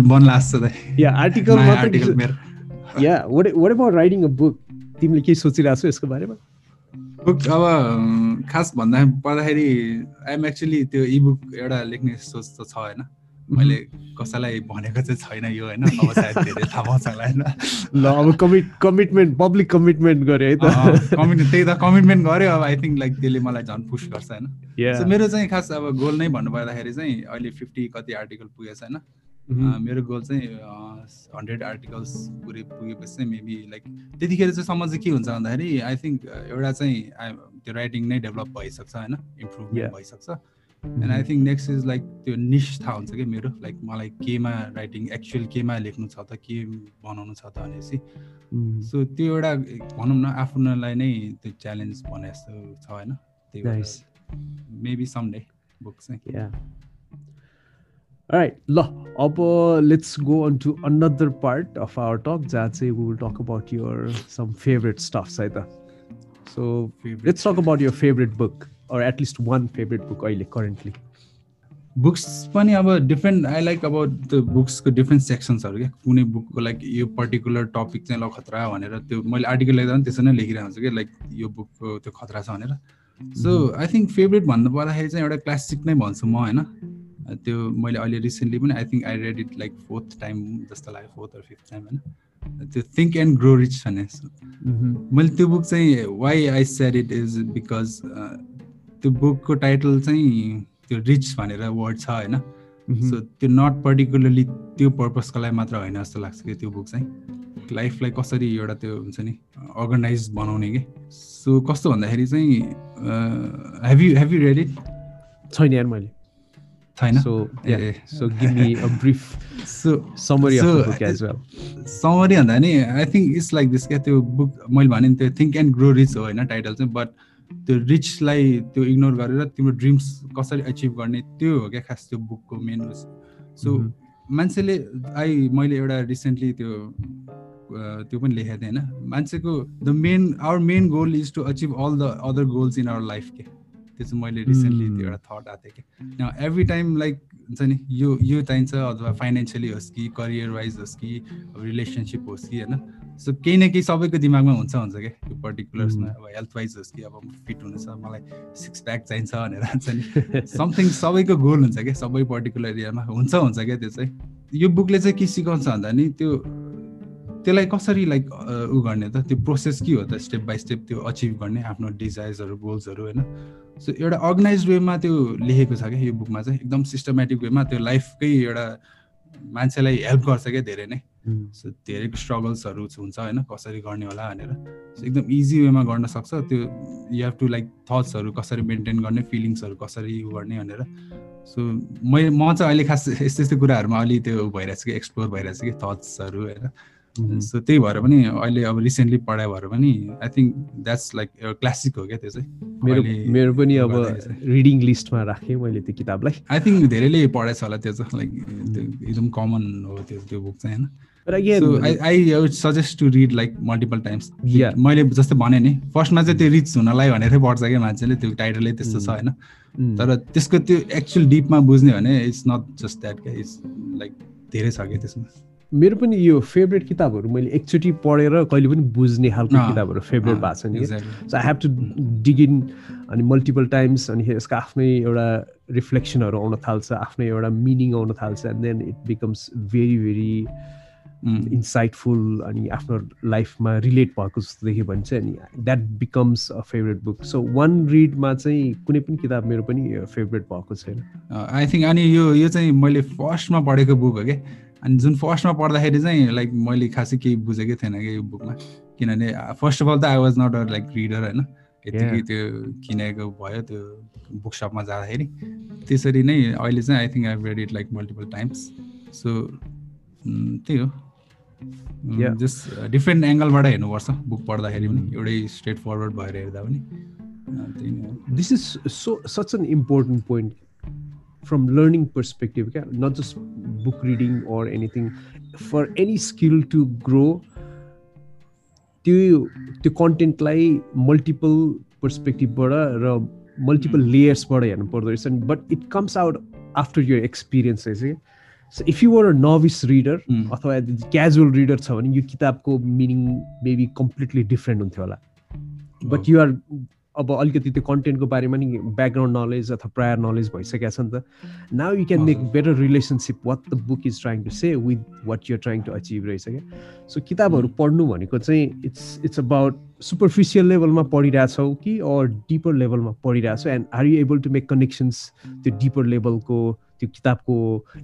[SPEAKER 1] या article yeah what what about writing a book तिमीले केही सोचिरहेको छौ यसको बारेमा
[SPEAKER 2] बुक अब खास भन्दा पर्दाखेरि आइएम एक्चुली त्यो इबुक एउटा लेख्ने सोच त छ होइन? मैले कसैलाई भनेको चाहिँ छैन यो होइन? अब सायद धेरै थाहा पाउँछ होला होइन?
[SPEAKER 1] ल अब कमिट कमिटमेन्ट पब्लिक कमिटमेन्ट गरे है त।
[SPEAKER 2] कमिट त्यही त कमिटमेन्ट गऱ्यो अब आई थिङ्क लाइक त्यसले मलाई झन् पुस गर्छ होइन? सो मेरो चाहिँ खास अब गोल नै भन्नु पर्दाखेरि चाहिँ अहिले फिफ्टी कति आर्टिकल पुगेछ होइन? मेरो गोल चाहिँ हन्ड्रेड आर्टिकल्स पुरै पुगेपछि चाहिँ मेबी लाइक त्यतिखेर चाहिँ समझ चाहिँ के हुन्छ भन्दाखेरि आई थिङ्क एउटा चाहिँ त्यो राइटिङ नै डेभलप भइसक्छ होइन? इम्प्रुभमेन्ट भइसक्छ। And I think next is like त्यो निस थाहा हुन्छ कि मेरो लाइक मलाई केमा राइटिङ एक्चुअल केमा लेख्नु छ त के बनाउनु छ त भनेपछि। सो त्यो एउटा भनौँ न आफ्नोलाई नै त्यो च्यालेन्ज भने जस्तो छ होइन? त्यही मेबी सम डे बुक चाहिँ
[SPEAKER 1] Alright, ल अब let's go on to another part of our talk जहाँ चाहिँ will talk about your some favourite stuffs है त so let's talk about your favourite book or at least one favorite book अहिले currently.
[SPEAKER 2] Books पनि अब different I like अब त्यो बुक्सको different सेक्सन्सहरू क्या कुनै बुकको लाइक यो पर्टिकुलर टपिक चाहिँ ल खतरा भनेर त्यो मैले आर्टिकल लेख्दा पनि त्यसरी नै लेखिरहेको हुन्छु कि लाइक यो बुकको त्यो खतरा छ भनेर सो आई थिङ्क फेभरेट भन्नु पर्दाखेरि चाहिँ एउटा क्लासिक नै भन्छु म होइन त्यो मैले अहिले रिसेन्टली पनि I think I read it like fourth time जस्तो लाग्यो फोर्थ अर फिफ्थ टाइम होइन? त्यो थिङ्क एन्ड ग्रो रिच भन्ने मैले त्यो बुक चाहिँ why I said it is because त्यो बुकको टाइटल चाहिँ त्यो रिच भनेर वर्ड छ होइन? सो त्यो नट पर्टिकुलरली त्यो पर्पजको लागि मात्र होइन जस्तो लाग्छ कि त्यो बुक चाहिँ। लाइफलाई कसरी एउटा त्यो हुन्छ नि अर्गनाइज बनाउने कि? सो कस्तो भन्दाखेरि चाहिँ have have you read it
[SPEAKER 1] छैन यार मैले।
[SPEAKER 2] छैन
[SPEAKER 1] so so give me a brief so summary of the book as well
[SPEAKER 2] summary भन्दा नि I think it's like this क्या त्यो बुक मैले भने नि त्यो थिङ्क एन्ड ग्रो रिच हो होइन टाइटल चाहिँ बट त्यो रिचलाई त्यो इग्नोर गरेर तिम्रो ड्रिम्स कसरी एचिभ गर्ने त्यो हो क्या खास त्यो बुकको मेन सो मान्छेले आई मैले एउटा रिसेन्टली त्यो त्यो पनि लेखेको थिएँ होइन मान्छेको the main our main goal is to achieve all the other goals in our life के त्यो चाहिँ मैले रिसेन्टली त्यो एउटा थट आएको थिएँ कि। एभ्री टाइम लाइक हुन्छ नि यो यो चाहिन्छ अथवा फाइनेन्सियली होस् कि करियर वाइज होस् कि रिलेसनसिप होस् कि होइन? सो केही न केही सबैको दिमागमा हुन्छ हुन्छ क्या यो पर्टिकुलर्समा अब हेल्थ वाइज होस् कि अब फिट हुनु छ मलाई सिक्स प्याक चाहिन्छ भनेर हुन्छ नि। समथिङ सबैको गोल हुन्छ क्या सबै पर्टिकुलर एरियामा हुन्छ हुन्छ क्या त्यो चाहिँ। यो बुकले चाहिँ के सिकाउँछ भन्दा नि त्यो त्यसलाई कसरी लाइक उ गर्ने त? त्यो प्रोसेस के हो त? स्टेप बाई स्टेप त्यो अचिभ गर्ने आफ्नो डिजायर्सहरू गोल्सहरू होइन? सो एउटा अर्गनाइज वेमा त्यो लेखेको छ क्या यो बुकमा चाहिँ। एकदम सिस्टमेटिक वेमा त्यो लाइफकै एउटा मान्छेलाई हेल्प गर्छ क्या धेरै नै। सो धेरै स्ट्रगल्सहरू हुन्छ होइन कसरी गर्ने होला भनेर। सो एकदम इजी वेमा गर्न सक्छ। त्यो यु हेभ टु लाइक थट्सहरू कसरी मेन्टेन गर्ने फिलिङ्सहरू कसरी गर्ने भनेर। सो मै म चाहिँ अहिले खास यस्तो यस्तो कुराहरूमा अलि त्यो भइरहेको छ कि एक्सप्लोर भइरहेको छ कि थट्सहरू होइन। सो त्यही भएर पनि अहिले अब रिसेन्टली पढाइ भएर पनि I think that's like classic हो क्या त्यो चाहिँ।
[SPEAKER 1] मेरो मेरो पनि अब रिडिङ लिस्टमा राखेँ मैले त्यो किताबलाई।
[SPEAKER 2] आई थिङ्क धेरैले पढाएछ होला त्यो चाहिँ लाइक त्यो एकदम कमन हो त्यो त्यो बुक चाहिँ होइन? I suggest to read like multiple times मैले जस्तै भने नि फर्स्टमा चाहिँ त्यो रिच हुनलाई भनेरै पढ्छ क्या मान्छेले त्यो टाइटलै त्यस्तो छ होइन? तर त्यसको त्यो एक्चुअल डिपमा बुझ्ने भने इट्स नट जस्ट द्याट क्या इट्स लाइक धेरै छ क्या त्यसमा।
[SPEAKER 1] मेरो पनि यो फेभरेट किताबहरू मैले एकचोटि पढेर कहिले पनि बुझ्ने खालको किताबहरू फेभरेट भएको छ नि so I have to dig in अनि मल्टिपल टाइम्स अनि यसको आफ्नै एउटा रिफ्लेक्सनहरू आउन थाल्छ आफ्नै एउटा मिनिङ आउन थाल्छ and then it becomes very very insightful अनि आफ्नो लाइफमा रिलेट भएको जस्तो देख्यो भने चाहिँ अनि that becomes a favourite book so one रिडमा चाहिँ कुनै पनि किताब मेरो पनि फेभरेट भएको छैन।
[SPEAKER 2] आई थिङ्क अनि यो यो चाहिँ मैले फर्स्टमा पढेको बुक हो क्या अनि जुन फर्स्टमा पढ्दाखेरि चाहिँ लाइक मैले खासै केही बुझेकै थिएन क्या यो बुकमा। किनभने फर्स्ट अफ अल त I was not a like reader होइन? यतिकै त्यो किनेको भयो त्यो बुक सपमा जाँदाखेरि। त्यसरी नै अहिले चाहिँ I think I read it like multiple times so त्यही हो। जस्ट डिफ्रेन्ट एङ्गलबाट हेर्नुपर्छ बुक पढ्दाखेरि पनि। एउटै स्ट्रेट फरवर्ड भएर हेर्दा पनि। त्यही नै
[SPEAKER 1] हो। This is so such an important point from learning perspective okay? not just book reading or anything. For any skill to grow त्यो त्यो कन्टेन्टलाई मल्टिपल पर्सपेक्टिभबाट र मल्टिपल लेयर्सबाट हेर्नु पर्दो रहेछ। नि but it comes out after your experience रहेछ कि so if you were a novice reader अथवा क्याजुअल रिडर छ भने यो किताबको मिनिङ मेबी कम्प्लिटली डिफ्रेन्ट हुन्थ्यो होला। बट यु आर अब अलिकति त्यो कन्टेन्टको बारेमा नि ब्याकग्राउन्ड नलेज अथवा प्रायर नलेज भइसकेको छ नि त। Now you can make better relationship what the book is trying to say with what you're trying to achieve रहेछ क्या सो किताबहरू पढ्नु भनेको चाहिँ इट्स इट्स अबाउट सुपरफिसियल लेभलमा पढिरहेछौ कि अर डिपर लेभलमा पढिरहेछौ? And are you able to make connections त्यो डिपर लेभलको त्यो किताबको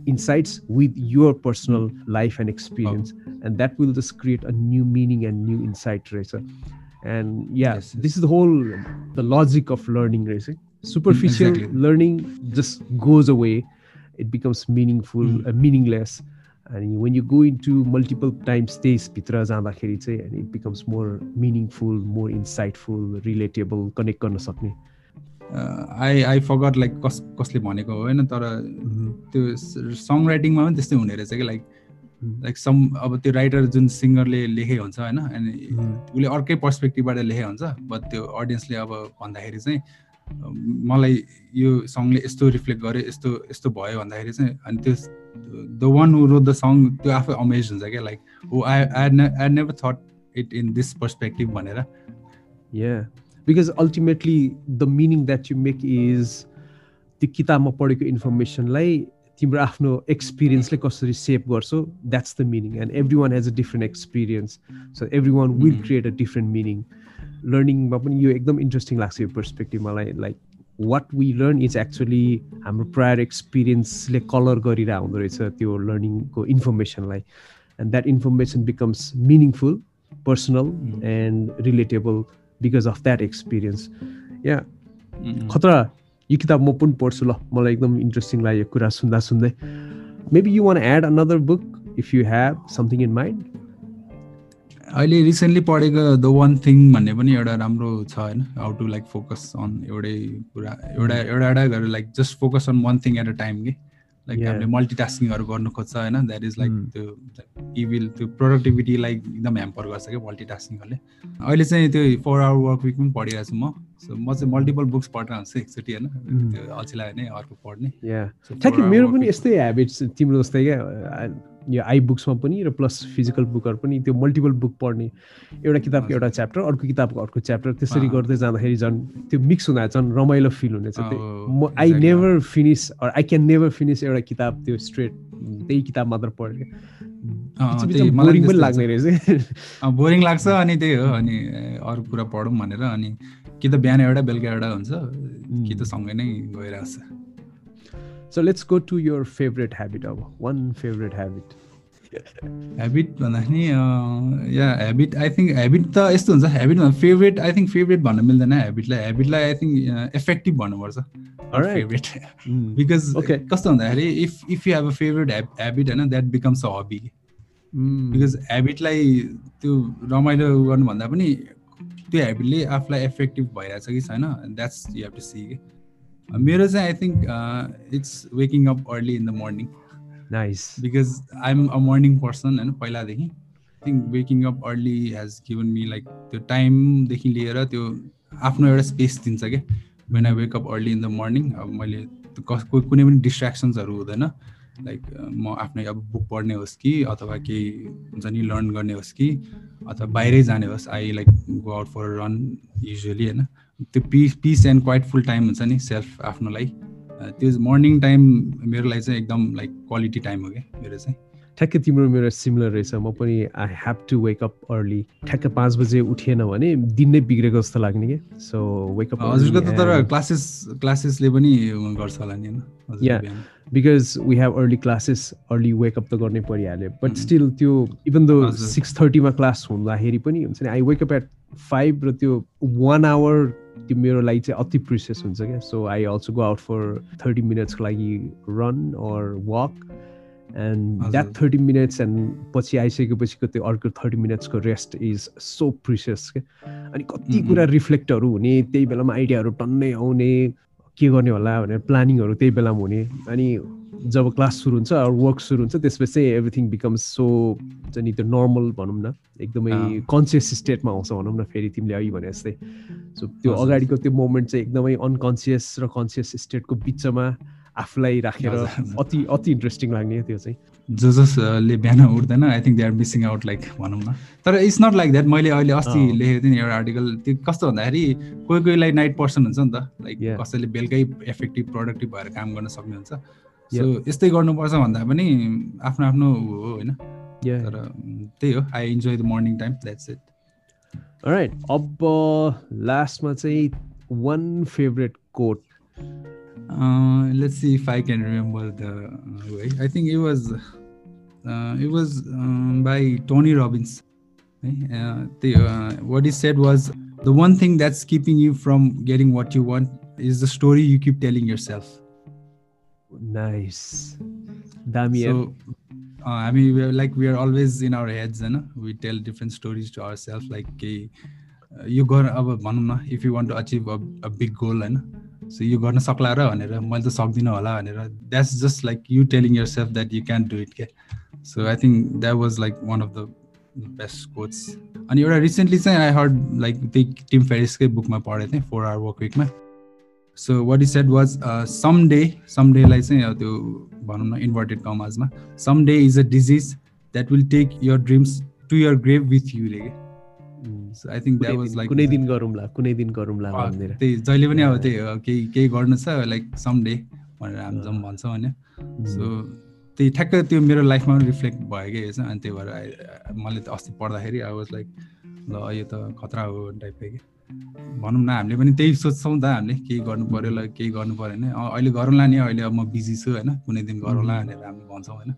[SPEAKER 1] insights with your personal life and experience and that will just create a new meaning and new insight रहेछ। And yeah this is the whole the logic of learning रहेछ superficial learning just goes away it becomes meaningful meaningless अनि when you go into multiple times त्यसभित्र जाँदाखेरि चाहिँ अनि it becomes more meaningful more insightful relatable connect गर्न सक्ने
[SPEAKER 2] I I फगट like कस कसले भनेको होइन तर त्यो सङ राइटिङमा पनि त्यस्तै हुने रहेछ कि लाइक लाइक सम अब त्यो राइटर जुन सिङ्गरले लेखेको हुन्छ होइन? अनि उसले अर्कै पर्सपेक्टिभबाट लेखेको हुन्छ बट त्यो अडियन्सले अब भन्दाखेरि चाहिँ मलाई यो सङले यस्तो रिफ्लेक्ट गर्यो यस्तो यस्तो भयो भन्दाखेरि चाहिँ अनि त्यो the one who wrote the song त्यो आफै अमेज हुन्छ क्या? लाइक हो I I I never thought it in this perspective भनेर।
[SPEAKER 1] Yeah because ultimately the meaning that you make is त्यो किताबमा पढेको इन्फर्मेसनलाई तिम्रो आफ्नो एक्सपिरियन्सले कसरी सेप गर्छौ that's the meaning and every one has a different experience so every one will create a different meaning लर्निङमा पनि यो एकदम इन्ट्रेस्टिङ लाग्छ यो पर्सपेक्टिभ मलाई. Like what we learn is actually हाम्रो प्रायर एक्सपिरियन्सले कलर गरेर आउँदो रहेछ त्यो लर्निङको इन्फर्मेसनलाई and that information becomes meaningful personal and relatable because of that experience yeah खतरा यो किताब म पनि पढ्छु ल मलाई एकदम इन्ट्रेस्टिङ लाग्यो कुरा सुन्दा सुन्दै maybe you want add another book if you have something in mind
[SPEAKER 2] अहिले रिसेन्टली पढेको द वान थिङ भन्ने पनि एउटा राम्रो छ होइन? How to like focus on एउटै कुरा एउटा एउटा एउटा गरेर like just focus on one thing at a time कि लाइक हामीले मल्टिटास्किङहरू गर्नु खोज्छ होइन? द्याट इज लाइक त्यो इभिल त्यो प्रोडक्टिभिटीलाई एकदम ह्याम्पर गर्छ क्या मल्टिटास्किङहरूले अहिले चाहिँ त्यो फोर आवर वर्क विक पनि पढिरहेको छु म। सो म चाहिँ मल्टिपल बुक्स पढेर हुन्छु एकचोटि होइन? त्यो अल्छी लाग्यो अर्को
[SPEAKER 1] पढ्ने। मेरो पनि यस्तै हेबिट्स तिम्रो जस्तै क्या यो आई बुक्समा पनि र प्लस फिजिकल बुकहरू पनि त्यो मल्टिपल बुक पढ्ने एउटा किताबको एउटा च्याप्टर अर्को किताबको अर्को च्याप्टर त्यसरी गर्दै जाँदाखेरि झन् त्यो मिक्स हुँदा झन् रमाइलो फिल हुनेछ म I never finish I can never finish एउटा किताब त्यो स्ट्रेट त्यही किताब मात्र पढ्ने बोरिङ पनि लाग्ने रहेछ।
[SPEAKER 2] बोरिङ लाग्छ अनि त्यही हो अनि अरू कुरा पढौँ भनेर अनि कि त बिहान एउटा बेलुका एउटा हुन्छ। कि त सँगै नै गइरहेको छ
[SPEAKER 1] So let's go to your favorite habit अब one favorite habit.
[SPEAKER 2] ह्याबिट भन्दाखेरि yeah habit I think habit त यस्तो हुन्छ habit favourite I think favourite भन्न मिल्दैन हेबिटलाई हेबिटलाई आई थिङ्क इफेक्टिभ भन्नुपर्छ। फेभरेट बिकज कस्तो भन्दाखेरि if if you have a favourite habit होइन that becomes a hobby because हेबिटलाई त्यो रमाइलो गर्नुभन्दा पनि त्यो हेबिटले आफूलाई इफेक्टिभ भइरहेछ कि छैन? That's you have to see कि मेरो चाहिँ I think it's waking up early in the morning
[SPEAKER 1] nice
[SPEAKER 2] because I am a morning person होइन पहिलादेखि। I think waking up early has given me like त्यो टाइमदेखि लिएर त्यो आफ्नो एउटा स्पेस दिन्छ क्या when I wake up early in the morning अब मैले कुनै पनि डिस्ट्रेक्सन्सहरू हुँदैन। लाइक म आफ्नै अब बुक पढ्ने होस् कि अथवा केही हुन्छ नि लर्न गर्ने होस् कि अथवा बाहिरै जाने होस् I like go out for run usually होइन। त्यो peace peace and quiet full time हुन्छ नि सेल्फ आफ्नो लागि त्यो मर्निङ टाइम मेरो लागि चाहिँ एकदम लाइक क्वालिटी टाइम हो क्या मेरो चाहिँ।
[SPEAKER 1] ठ्याक्कै तिम्रो मेरो सिमिलर रहेछ। म पनि I have to wake up early ठ्याक्कै पाँच बजे उठिएन भने दिन नै बिग्रेको जस्तो लाग्ने कि सो वेकअप
[SPEAKER 2] हजुरको त तर क्लासेस क्लासेसले पनि गर्छ होला नि
[SPEAKER 1] yeah because we have early classes early wake up त गर्नै परिहाल्यो. बट स्टिल त्यो इभन दो सिक्स थर्टीमा क्लास हुँदाखेरि पनि हुन्छ नि आई वेकअप एट फाइभ र त्यो वान आवर त्यो मेरो लागि चाहिँ अति प्रिसियस हुन्छ क्या. So I also go out for thirty मिनट्सको लागि run or walk and that thirty minutes and पछि आइसकेपछिको त्यो अर्को थर्टी मिनट्सको रेस्ट इज सो प्रिसियस क्या। अनि कति कुरा रिफ्लेक्टहरू हुने त्यही बेलामा आइडियाहरू टन्नै आउने। के गर्ने होला भनेर प्लानिङहरू त्यही बेलामा हुने। अनि जब क्लास सुरु हुन्छ वर्क सुरु हुन्छ त्यसपछि चाहिँ एभ्रिथिङ बिकम्स सो हुन्छ नि त्यो नर्मल भनौँ न। एकदमै कन्सियस स्टेटमा आउँछ भनौँ न फेरि तिमीले अघि भने जस्तै। सो त्यो अगाडिको त्यो मोमेन्ट चाहिँ एकदमै अनकन्सियस र कन्सियस स्टेटको बिचमा आफूलाई राखेर अति अति इन्ट्रेस्टिङ लाग्ने त्यो चाहिँ।
[SPEAKER 2] जो जसले बिहान उठ्दैन I think they are missing out like भनौँ न। तर इट्स नट लाइक द्याट मैले अहिले अस्ति लेखेको थिएँ नि एउटा आर्टिकल त्यो कस्तो भन्दाखेरि कोही कोहीलाई नाइट पर्सन हुन्छ नि त लाइक कसैले बेलुकै इफेक्टिभ प्रोडक्टिभ भएर काम गर्न सक्ने हुन्छ। सो यस्तै गर्नुपर्छ भन्दा पनि आफ्नो आफ्नो हो होइन? तर त्यही हो I enjoy the morning time that's it
[SPEAKER 1] right अब लास्टमा चाहिँ one favourite quote
[SPEAKER 2] Uh, let's see if I can remember the way. I think it was uh, it was um, by Tony Robbins. Uh, the, uh, what he said was the one thing that's keeping you from getting what you want is the story you keep telling yourself.
[SPEAKER 1] Nice. Damien.
[SPEAKER 2] So, uh, I mean, we're like we are always in our heads, and we tell different stories to ourselves. Like, you got to if you want to achieve a, a big goal, and so यो गर्न सक्ला र भनेर मैले त सक्दिनँ होला भनेर. That's just like you telling yourself that you can do it के so I think that was like one of the best quote अनि एउटा रिसेन्टली चाहिँ आई हर्ड लाइक त्यही टिम फेरिसकै बुकमा पढेको थिएँ four hour work विकमा so what is said was someday some डेलाई चाहिँ त्यो भनौँ न inverted कमाजमा someday is a disease that will take your dreams to your grave with you रे
[SPEAKER 1] I think that was like कुनै दिन गरौँला कुनै दिन गरौँला
[SPEAKER 2] भनेर। त्यही जहिले पनि अब त्यही केही केही गर्नु छ लाइक सम डे भनेर हामी जम भन्छौँ होइन। सो त्यही ठ्याक्कै त्यो मेरो लाइफमा पनि रिफ्लेक्ट भयो कि यसो अनि त्यही भएर मैले त अस्ति पढ्दाखेरि आई वाज लाइक ल यो त खतरा हो टाइपको कि। भनौँ न हामीले पनि त्यही सोच्छौँ त हामीले केही गर्नु पऱ्यो ल केही गर्नु पऱ्यो भने अहिले गरौँला नि अहिले अब म बिजी छु होइन कुनै दिन गरौँला भनेर हामीले भन्छौँ होइन।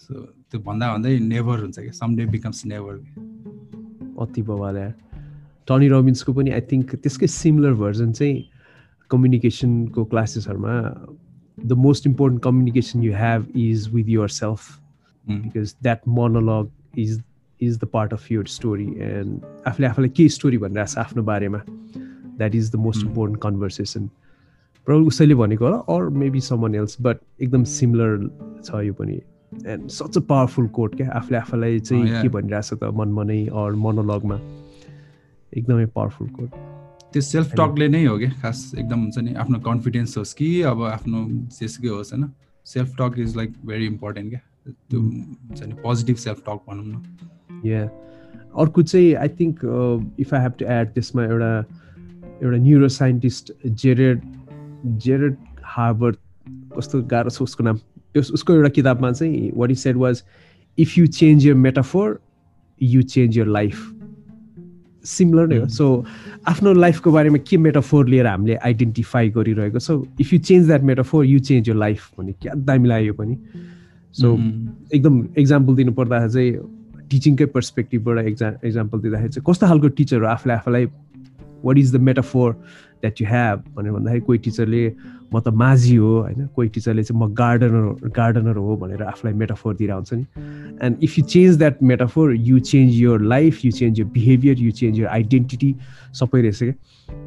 [SPEAKER 2] सो त्यो भन्दा भन्दै नेभर हुन्छ कि सम डे बिकम्स नेभर
[SPEAKER 1] अति बवाल टनी रबिन्सको पनि आई थिङ्क त्यसकै सिमिलर भर्जन चाहिँ कम्युनिकेसनको क्लासेसहरूमा the most important communication you have is with yourself because that monologue is is the part of your story and आफूले आफूलाई के स्टोरी भनिरहेको छ आफ्नो बारेमा। That is the most important conversation problem उसैले भनेको होला or maybe someone else but एकदम सिमिलर छ यो पनि। And such a powerful quote क्या आफूले आफूलाई चाहिँ के भनिरहेको छ त मनमा नै अर मोनोलगमा एकदमै पावरफुल कोट
[SPEAKER 2] त्यो सेल्फ टकले नै हो कि खास एकदम हुन्छ नि आफ्नो कन्फिडेन्स होस् कि अब आफ्नो जेसुकै होस् होइन self talk is like very important क्या त्यो हुन्छ नि पोजिटिभ सेल्फ टक भनौँ
[SPEAKER 1] न या अर्को चाहिँ I think if I have to add त्यसमा एउटा एउटा neuro scientist Jared Jared Harvard कस्तो गाह्रो छ उसको नाम त्यो उसको एउटा किताबमा चाहिँ what is said was if you change your metaphor you change your life similar नै हो। सो आफ्नो लाइफको बारेमा के मेटाफोर लिएर हामीले आइडेन्टिफाई गरिरहेको? छौँ if you change that metaphor you change your life भन्ने क्या दामी लाग्यो पनि। सो एकदम इक्जाम्पल दिनु पर्दाखेरि चाहिँ टिचिङकै पर्सपेक्टिभबाट एक्जा इक्जाम्पल दिँदाखेरि चाहिँ कस्तो खालको टिचर हो? आफूले आफूलाई what is the metaphor that you have भनेर भन्दाखेरि कोही टिचरले म त माझी हो होइन? कोही टिचरले चाहिँ म गार्डनर गार्डनर हो भनेर आफूलाई मेटाफोर दिएर हुन्छ नि। And if you change that metaphor you change your life you change your behaviour you change your identity सबै रहेछ क्या?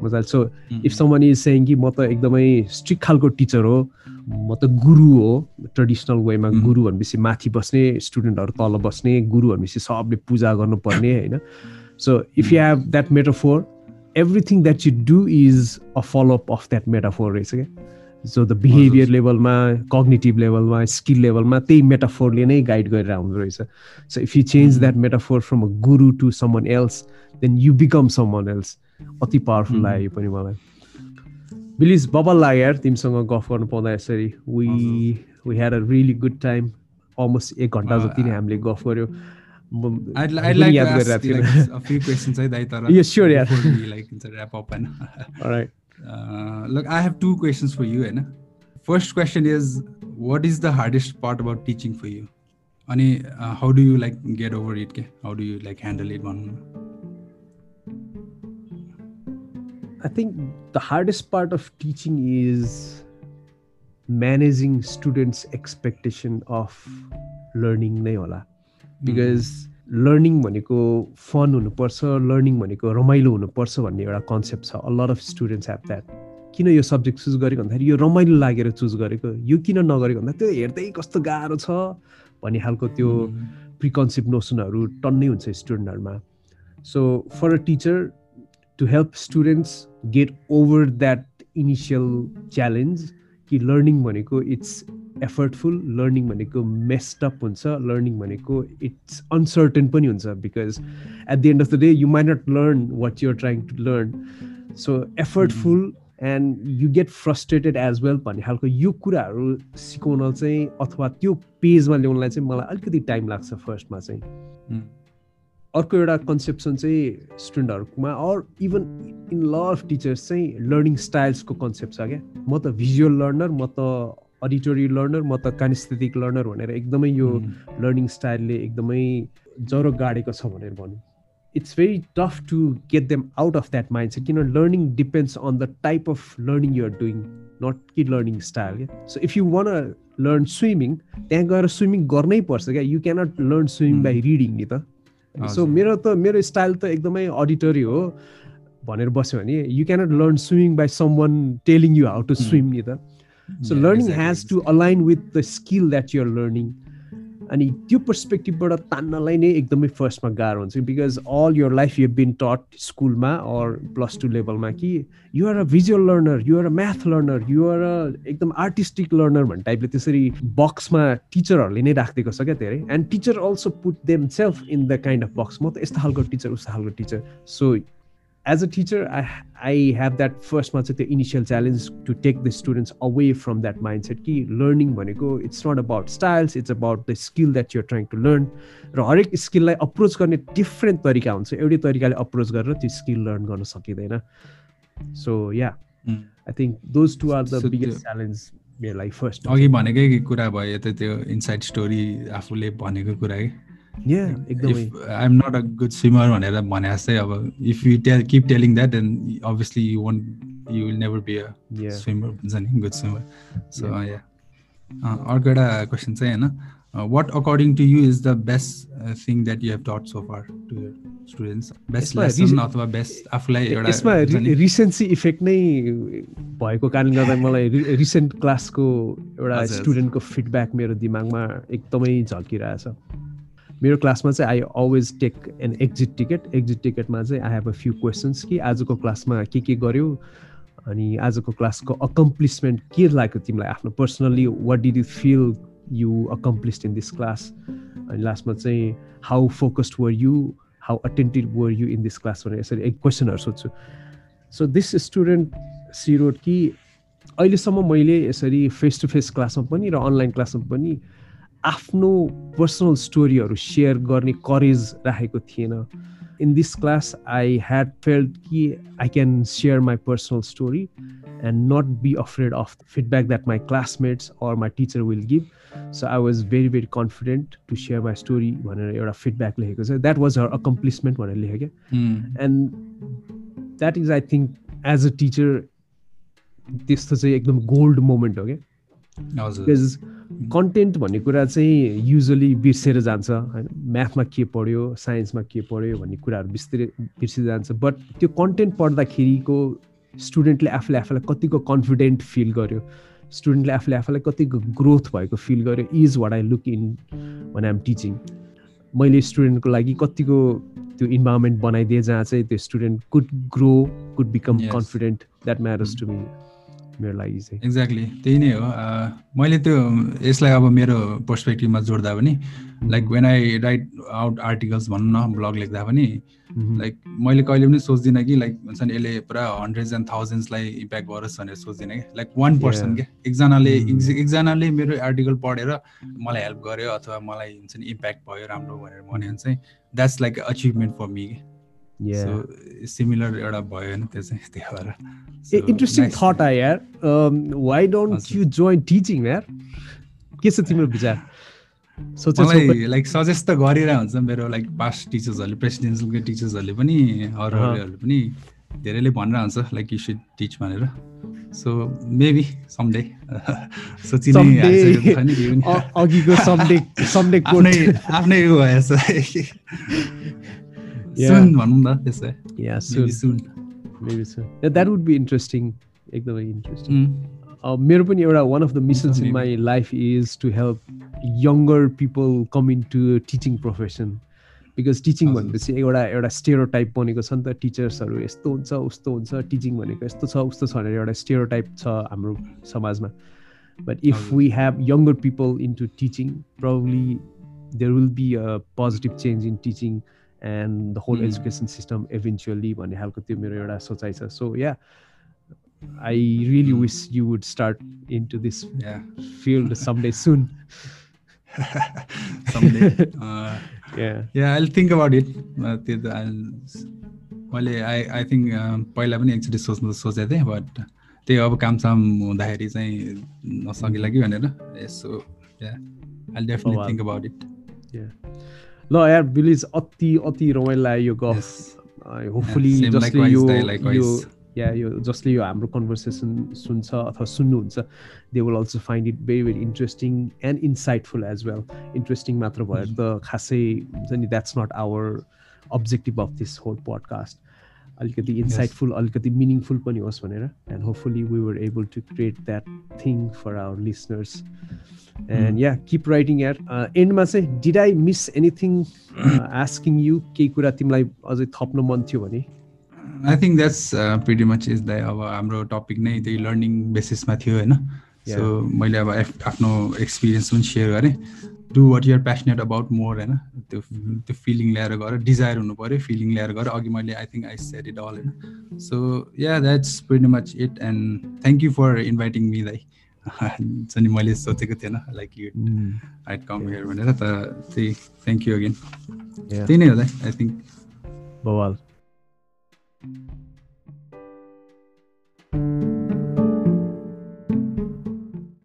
[SPEAKER 1] मजाले। So if someone is saying कि म त एकदमै स्ट्रिक्ट खालको टिचर हो म त गुरु हो ट्रेडिसनल वेमा गुरु भनेपछि माथि बस्ने स्टुडेन्टहरू तल बस्ने गुरु भनेपछि सबले पूजा गर्नुपर्ने होइन? So if you have that metaphor everything that you do is a follow up of that metaphor रहेछ क्या? सो द बिहेभियर लेभलमा कग्नेटिभ लेभलमा स्किल लेभलमा त्यही मेटाफोरले नै गाइड गरेर आउँदो रहेछ। So if you change that metaphor from a guru to someone else then you become someone else अति पावरफुल hmm. लाग्यो यो पनि मलाई। बिलिज बबल लाग्यो यार तिमीसँग गफ गर्नु पाउँदा यसरी। We we had a really good time almost एक घन्टा जति नै हामीले गफ गऱ्यो
[SPEAKER 2] याद गरिरहेको
[SPEAKER 1] थिएँ
[SPEAKER 2] Uh, look, I have two questions for you. Anna. First question is, what is the hardest part about teaching for you? Ani, uh, how do you like get over it? How do you like handle it? One.
[SPEAKER 1] I think the hardest part of teaching is managing students' expectation of learning नै होला because mm-hmm. Learning भनेको fun हुनुपर्छ learning भनेको रमाइलो हुनुपर्छ भन्ने एउटा concept छ। A lot of students have that किन यो सब्जेक्ट चुज गरेको भन्दाखेरि यो रमाइलो लागेर चुज गरेको यो किन नगरेको भन्दा त्यो हेर्दै कस्तो गाह्रो छ भन्ने खालको त्यो प्रिकन्सेप्ट नोसनहरू टन्नै हुन्छ स्टुडेन्टहरूमा so for a teacher to help students get over that initial challenge कि लर्निङ भनेको इट्स एफर्टफुल लर्निङ भनेको मेस्टअप हुन्छ लर्निङ भनेको इट्स अनसर्टेन पनि हुन्छ because at the end of the day you may not learn what you're trying to learn so effortful and you get frustrated as well भन्ने खालको यो कुराहरू सिकाउन चाहिँ अथवा त्यो पेजमा ल्याउनलाई चाहिँ मलाई अलिकति टाइम लाग्छ फर्स्टमा चाहिँ। अर्को एउटा कन्सेप्सन चाहिँ स्टुडेन्टहरूकोमा or even in lot of teachers चाहिँ लर्निङ स्टाइल्सको कन्सेप्ट छ क्या? म त भिजुअल लर्नर म त अडिटोरी लर्नर म त कानिस्थेटिक लर्नर भनेर एकदमै यो लर्निङ स्टाइलले एकदमै जरो गाडेको छ भनेर भनौँ it's very tough to get them out of that mindset किन learning depends on the type of learning you're doing not कि लर्निङ स्टाइल क्या so if you want learn swimming त्यहाँ गएर स्विमिङ गर्नै पर्छ क्या? You cannot learn swimming by reading नि त। सो मेरो त मेरो स्टाइल त एकदमै अडिटरी हो भनेर बस्यो भने you cannot learn swimming by someone telling you how to swim नि त। So learning has to align with the skill that you're learning अनि त्यो पर्सपेक्टिभबाट तान्नलाई नै एकदमै फर्स्टमा गाह्रो हुन्छ because all your life you been taught स्कुलमा अर प्लस टू लेभलमा कि you're a visual learner you're a math learner you're a एकदम आर्टिस्टिक लर्नर भन्ने टाइपले त्यसरी बक्समा टिचरहरूले नै राखिदिएको छ क्या धेरै and teacher also put themself in the kind of box म त यस्तो खालको टिचर उस्तो खालको teacher so as a teacher I I have that first चाहिँ त्यो initial challenge to take the students away from that mindset कि learning भनेको it's not about styles it's about the skill that you're trying to learn र हरेक स्किललाई approach गर्ने different तरिका हुन्छ एउटै तरिकाले अप्रोच गरेर त्यो स्किल लर्न गर्न सकिँदैन so yeah I think those two are the biggest challenge मेरो लागि फर्स्ट
[SPEAKER 2] अघि भनेकै कुरा भयो त त्यो इनसाइड स्टोरी आफूले भनेको कुरा कि I'm not a good swimmer भनेर भने जस्तै अब if you tell keep telling that then obviously you won't you will never be a swimmer हुन्छ नि गुड स्विमर सो या अर्को एउटा क्वेसन चाहिँ होइन what according to you is the best thing that you have taught so far to your students best lesson अथवा best आफूलाई एउटा
[SPEAKER 1] यसमा रिसेन्सी इफेक्ट नै भएको कारणले गर्दा मलाई रिसेन्ट क्लासको एउटा स्टुडेन्टको फिडब्याक मेरो दिमागमा एकदमै झल्किरहेछ मेरो क्लासमा चाहिँ I always take an exit ticket exit टिकटमा चाहिँ I have a few questions कि आजको क्लासमा के के गर्यो अनि आजको क्लासको अकम्प्लिसमेन्ट के लाग्यो तिमीलाई आफ्नो personally what did you feel you accomplished in this class अनि लास्टमा चाहिँ how focused were you how attentive were you in this class भनेर यसरी एक क्वेसनहरू सोध्छु। सो दिस स्टुडेन्ट सिरोड कि अहिलेसम्म मैले यसरी फेस टु फेस क्लासमा पनि र अनलाइन क्लासमा पनि आफ्नो पर्सनल स्टोरीहरू सेयर गर्ने करेज राखेको थिएन। In this class I had felt कि I can share my personal story and not be afraid of feedback that my classmates or my teacher will give so I was very very confident to share my story भनेर एउटा feedback लेखेको छ। That was her accomplishment भनेर लेखेँ क्या। And that is I think as a teacher त्यस्तो चाहिँ एकदम गोल्ड मोमेन्ट हो क्या। बिकज कन्टेन्ट भन्ने कुरा चाहिँ युजली बिर्सेर जान्छ होइन? म्याथमा के पढ्यो साइन्समा के पढ्यो भन्ने कुराहरू बिस्तारै बिर्सिँदै जान्छ। बट त्यो कन्टेन्ट पढ्दाखेरिको स्टुडेन्टले आफूले आफूलाई कतिको कन्फिडेन्ट फिल गर्यो? स्टुडेन्टले आफूले आफूलाई कतिको ग्रोथ भएको फिल गर्यो? Is what I look in when I'm teaching मैले स्टुडेन्टको लागि कतिको त्यो इन्भाइरोमेन्ट बनाइदिएँ जहाँ चाहिँ त्यो student could grow could become confident that matters to me मेरो लागि चाहिँ
[SPEAKER 2] एक्ज्याक्टली त्यही नै हो। मैले त्यो यसलाई अब मेरो पर्सपेक्टिभमा जोड्दा पनि like when I write out articles भनौँ न ब्लग लेख्दा पनि लाइक मैले कहिले पनि सोच्दिनँ कि लाइक हुन्छ नि यसले पुरा हन्ड्रेड्स एन्ड थाउजन्ड्सलाई इम्प्याक्ट गरोस् भनेर सोच्दिनँ कि। लाइक वान पर्सन क्या एकजनाले एकजनाले मेरो आर्टिकल पढेर मलाई हेल्प गर्यो अथवा मलाई हुन्छ नि इम्प्याक्ट भयो राम्रो भनेर भन्यो भने चाहिँ that's like achievement for me similar एउटा भयो होइन त्यो चाहिँ त्यही भएर
[SPEAKER 1] इन्ट्रेस्टिङ थट आयो यार। Why don't you join teaching यार के छ तिम्रो विचार?
[SPEAKER 2] मलाई लाइक सजेस्ट त गरिरहेको हुन्छ मेरो लाइक पास्ट टिचर्सहरूले प्रेसिडेन्सियलको टिचर्सहरूले पनि अरूहरूले पनि धेरैले भनिरहेको हुन्छ लाइक यु सुड टिच भनेर। So maybe someday
[SPEAKER 1] someday someday
[SPEAKER 2] आफ्नै भएछ। soon भनौँ न त्यसै
[SPEAKER 1] maybe soon. maybe soon. Yeah, that would be interesting. एकदमै इन्ट्रेस्टिङ मेरो पनि एउटा one of the missions in my life is to help younger people come into teaching profession because teaching भनेपछि एउटा एउटा स्टेरो टाइप बनेको छ नि त टिचर्सहरू यस्तो हुन्छ उस्तो हुन्छ टिचिङ भनेको यस्तो छ उस्तो छ भनेर एउटा स्टेरो टाइप छ हाम्रो समाजमा. But if we have younger people into teaching probably there will be a positive change in teaching. And the whole
[SPEAKER 2] Mm.
[SPEAKER 1] education system eventually भन्ने खालको त्यो मेरो एउटा सोचाइ छ so yeah I really. Wish you would start into this
[SPEAKER 2] Yeah.
[SPEAKER 1] Field someday soon
[SPEAKER 2] Someday.
[SPEAKER 1] Yeah
[SPEAKER 2] yeah, I'll think about it. Uh, त्यो त मैले आई आई थिङ्क पहिला पनि एकचोटि सोच्नु सोचेको थिएँ बट त्यही अब कामसाम हुँदाखेरि चाहिँ नसकिला कि भनेर यसो I definitely
[SPEAKER 1] wow.
[SPEAKER 2] Think about it
[SPEAKER 1] ल यार बिलिज अति अति रमाइलो लाग्यो यो गफ होपफुली जसले यो. यो या यो जसले यो हाम्रो कन्भर्सेसन सुन्छ अथवा सुन्नुहुन्छ they will also find it very very interesting and insightful as well interesting मात्र भएर त खासै हुन्छ नि that's not our objective of this whole podcast अलिकति इन्साइटफुल अलिकति मिनिङफुल पनि होस् भनेर। And hopefully we were able to create that thing for our listeners and yeah keep writing यार। एन्डमा चाहिँ did I miss anything asking you केही कुरा तिमीलाई अझै थप्न मन थियो भने?
[SPEAKER 2] I think that's pretty much is the अब हाम्रो टपिक नै त्यही लर्निङ बेसिसमा थियो होइन? सो मैले अब आफ्नो एक्सपिरियन्स पनि सेयर गरेँ। Do what you're passionate about more होइन? त्यो त्यो फिलिङ ल्याएर गएर डिजायर हुनु पऱ्यो फिलिङ ल्याएर गएर अघि मैले I think I set it all होइन? So yeah that's pretty much it and thank you for inviting me दाइ हुन्छ नि मैले सोचेको थिएन like you I'd come here भनेर त त्यही थ्याङ्क यू अगेन
[SPEAKER 1] Yeah.
[SPEAKER 2] त्यही नै हो दाइ आई थिङ्क
[SPEAKER 1] बवाल।